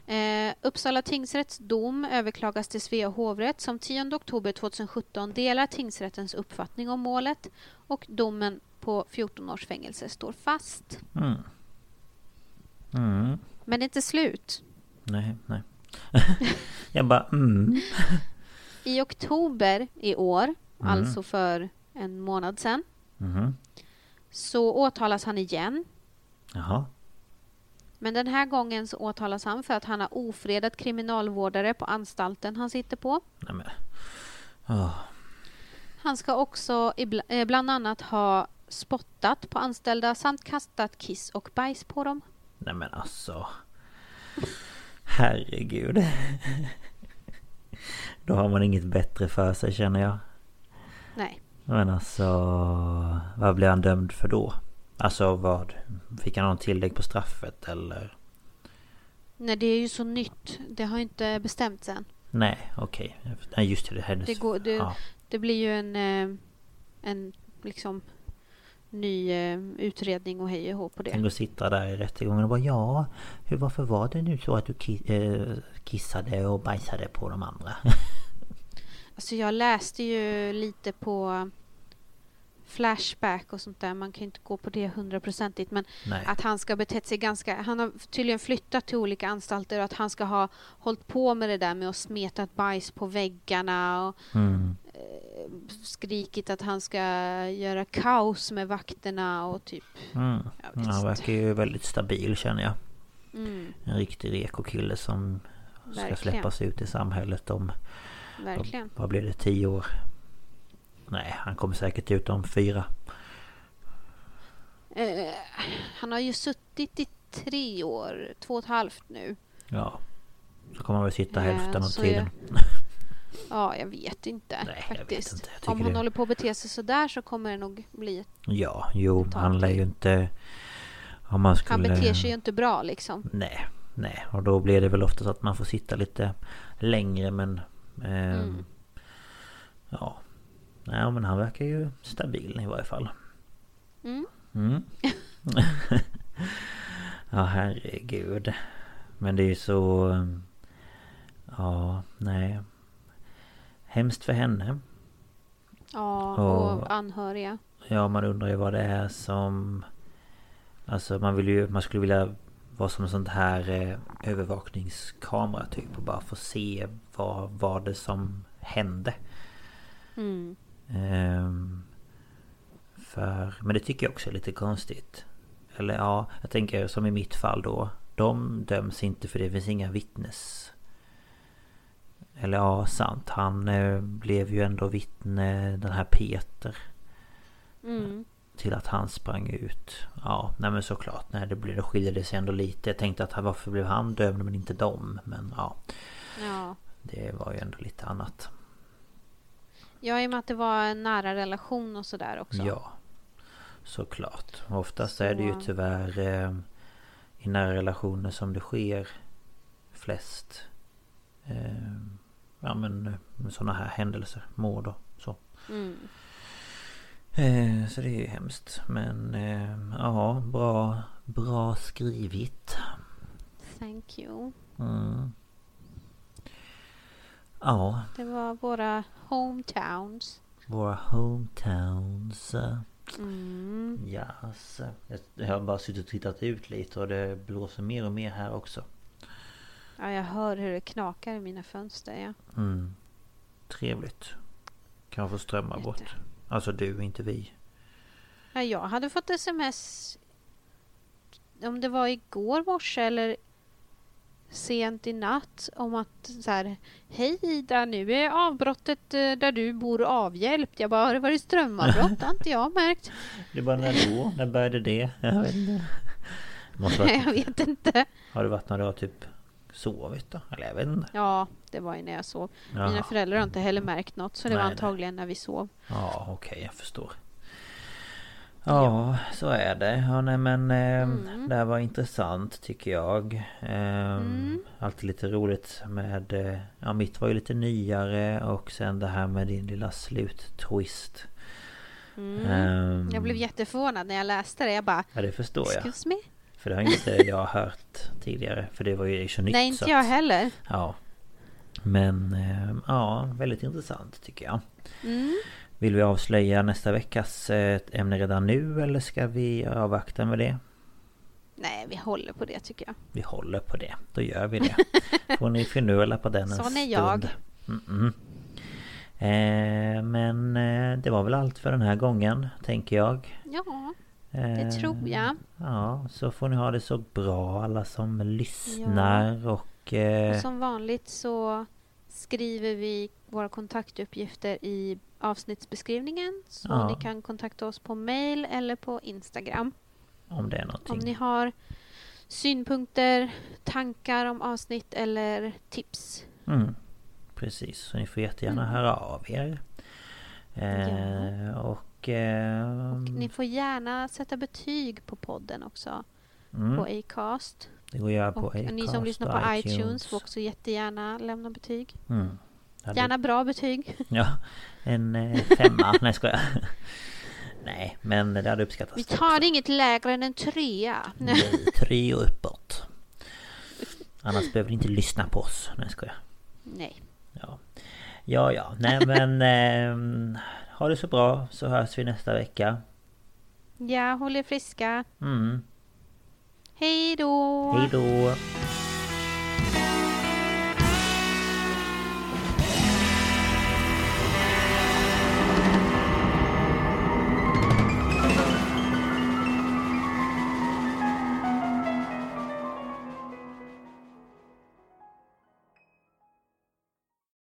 Eh, Uppsala tingsrätts dom överklagas till Svea hovrätt som 10 oktober 2017 delar tingsrättens uppfattning om målet och domen på 14 års fängelse står fast. Mm. Mm. Men det är inte slut. Nej, nej. [laughs] jag bara mm. [laughs] I oktober i år, mm. alltså för en månad sedan, mm. så åtalas han igen. Jaha. Men den här gången så åtalas han för att han har ofredat kriminalvårdare på anstalten han sitter på. Nämen. Oh. Han ska också eh, bland annat ha spottat på anställda samt kastat kiss och bajs på dem. Nej men alltså. Herregud. Då har man inget bättre för sig känner jag. Nej. Men alltså... Vad blev han dömd för då? Alltså vad? Fick han någon tillägg på straffet eller? Nej det är ju så nytt. Det har inte bestämts än. Nej okej. Okay. Nej just det. Det, hennes... det, går, det, ja. det blir ju en... Eh, en liksom ny eh, utredning och hej och på det. Tänk att sitta där i rättegången och bara ja, hur, varför var det nu så att du ki eh, kissade och bajsade på de andra? [laughs] alltså jag läste ju lite på Flashback och sånt där. Man kan inte gå på det hundraprocentigt. Men Nej. att han ska betett sig ganska... Han har tydligen flyttat till olika anstalter och att han ska ha hållit på med det där med att smeta bajs på väggarna och mm. eh, skrikit att han ska göra kaos med vakterna och typ... Mm. Han verkar ju väldigt stabil känner jag. Mm. En riktig reko-kille som ska Verkligen. släppas ut i samhället om verkligen. Vad blir det? Tio år? Nej, han kommer säkert ut om fyra. Eh, han har ju suttit i tre år, två och ett halvt nu. Ja. Så kommer han väl sitta eh, hälften av tiden. Jag, ja, jag vet inte Nej, faktiskt. Vet inte. Om han det... håller på att bete sig sådär så kommer det nog bli ett Ja, jo, han lär ju inte... Om man skulle... Han beter sig ju inte bra liksom. Nej, nej. Och då blir det väl ofta så att man får sitta lite längre men... Eh, mm. Ja. Nej, men han verkar ju stabil i varje fall. Mm. Mm. [laughs] ja, herregud. Men det är ju så... Ja, nej. Hemskt för henne. Ja, och, och anhöriga. Ja, man undrar ju vad det är som... Alltså man vill ju... Man skulle vilja vara som en sån här eh, övervakningskamera typ och bara få se vad var det som hände. Mm. Um, för, men det tycker jag också är lite konstigt. Eller ja, jag tänker som i mitt fall då. De döms inte för det finns inga vittnes... Eller ja, sant. Han eh, blev ju ändå vittne, den här Peter. Mm. Till att han sprang ut. Ja, nej men såklart. Nej, det, blev, det skiljer sig ändå lite. Jag tänkte att varför blev han dömd men inte dem? Men ja. Ja. Det var ju ändå lite annat. Ja, i och med att det var en nära relation och sådär också. Ja. Såklart. Oftast Så... är det ju tyvärr eh, i nära relationer som det sker flest eh, ja men eh, sådana här händelser, mord och så. Mm. Eh, så det är ju hemskt. Men eh, ja, bra, bra skrivit. Thank you. Mm. Ja. Det var våra hometowns. Våra hometowns. Mm. Yes. Jag har bara suttit och tittat ut lite och det blåser mer och mer här också. Ja, jag hör hur det knakar i mina fönster, ja. Mm. Trevligt. Kan få strömmar Jätte. bort. Alltså du, inte vi. Ja, jag hade fått sms om det var igår morse eller sent i natt om att så här, Hej Ida, nu är avbrottet eh, där du bor avhjälpt. Jag bara, har det varit strömavbrott? [laughs] Det har inte jag märkt. Det bara, när då? När började det? [laughs] Jag vet inte. Måste varit... jag vet inte. Har det varit när du har typ sovit då? Eller jag vet inte. Ja, det var ju när jag sov. Mina föräldrar har inte heller märkt något så det nej, var antagligen nej. när vi sov. Ja, okej, okay, jag förstår. Ja, så är det. Ja, nej men eh, mm. det här var intressant tycker jag. Eh, mm. Alltid lite roligt med... Eh, ja, mitt var ju lite nyare och sen det här med din lilla sluttwist. Mm. Um, jag blev jätteförvånad när jag läste det. Jag bara... Ja, det förstår jag. Excuse me? För det har inte [laughs] jag hört tidigare. För det var ju så nytt. Nej, inte jag heller. Ja. Men eh, ja, väldigt intressant tycker jag. Mm. Vill vi avslöja nästa veckas eh, ämne redan nu eller ska vi avvakta med det? Nej, vi håller på det tycker jag. Vi håller på det. Då gör vi det. [laughs] Får ni finurla på den en Sån är jag. Mm -mm. Eh, men eh, det var väl allt för den här gången, tänker jag. Ja, det eh, tror jag. Ja, så får ni ha det så bra alla som lyssnar ja. och... Eh, och som vanligt så skriver vi våra kontaktuppgifter i avsnittsbeskrivningen. Så ja. ni kan kontakta oss på mail eller på Instagram. Om det är någonting. Om ni har synpunkter, tankar om avsnitt eller tips. Mm. Precis, så ni får jättegärna mm. höra av er. Eh, ja. och, eh, och, ni får gärna sätta betyg på podden också. Mm. På Acast. Det går att göra på och Acast ni som lyssnar på iTunes. iTunes får också jättegärna lämna betyg. Mm. Gärna bra betyg. [laughs] Ja, en eh, femma. [laughs] Nej, skojar. [laughs] Nej, men det hade uppskattats. Vi tar också. inget lägre än en trea. Nej, tre och uppåt. Annars behöver ni inte lyssna på oss. Nej, skojar. Nej. Ja, ja, ja. nej men eh, ha det så bra så hörs vi nästa vecka. Ja, håll er friska. Mm. Hej då! Hej då!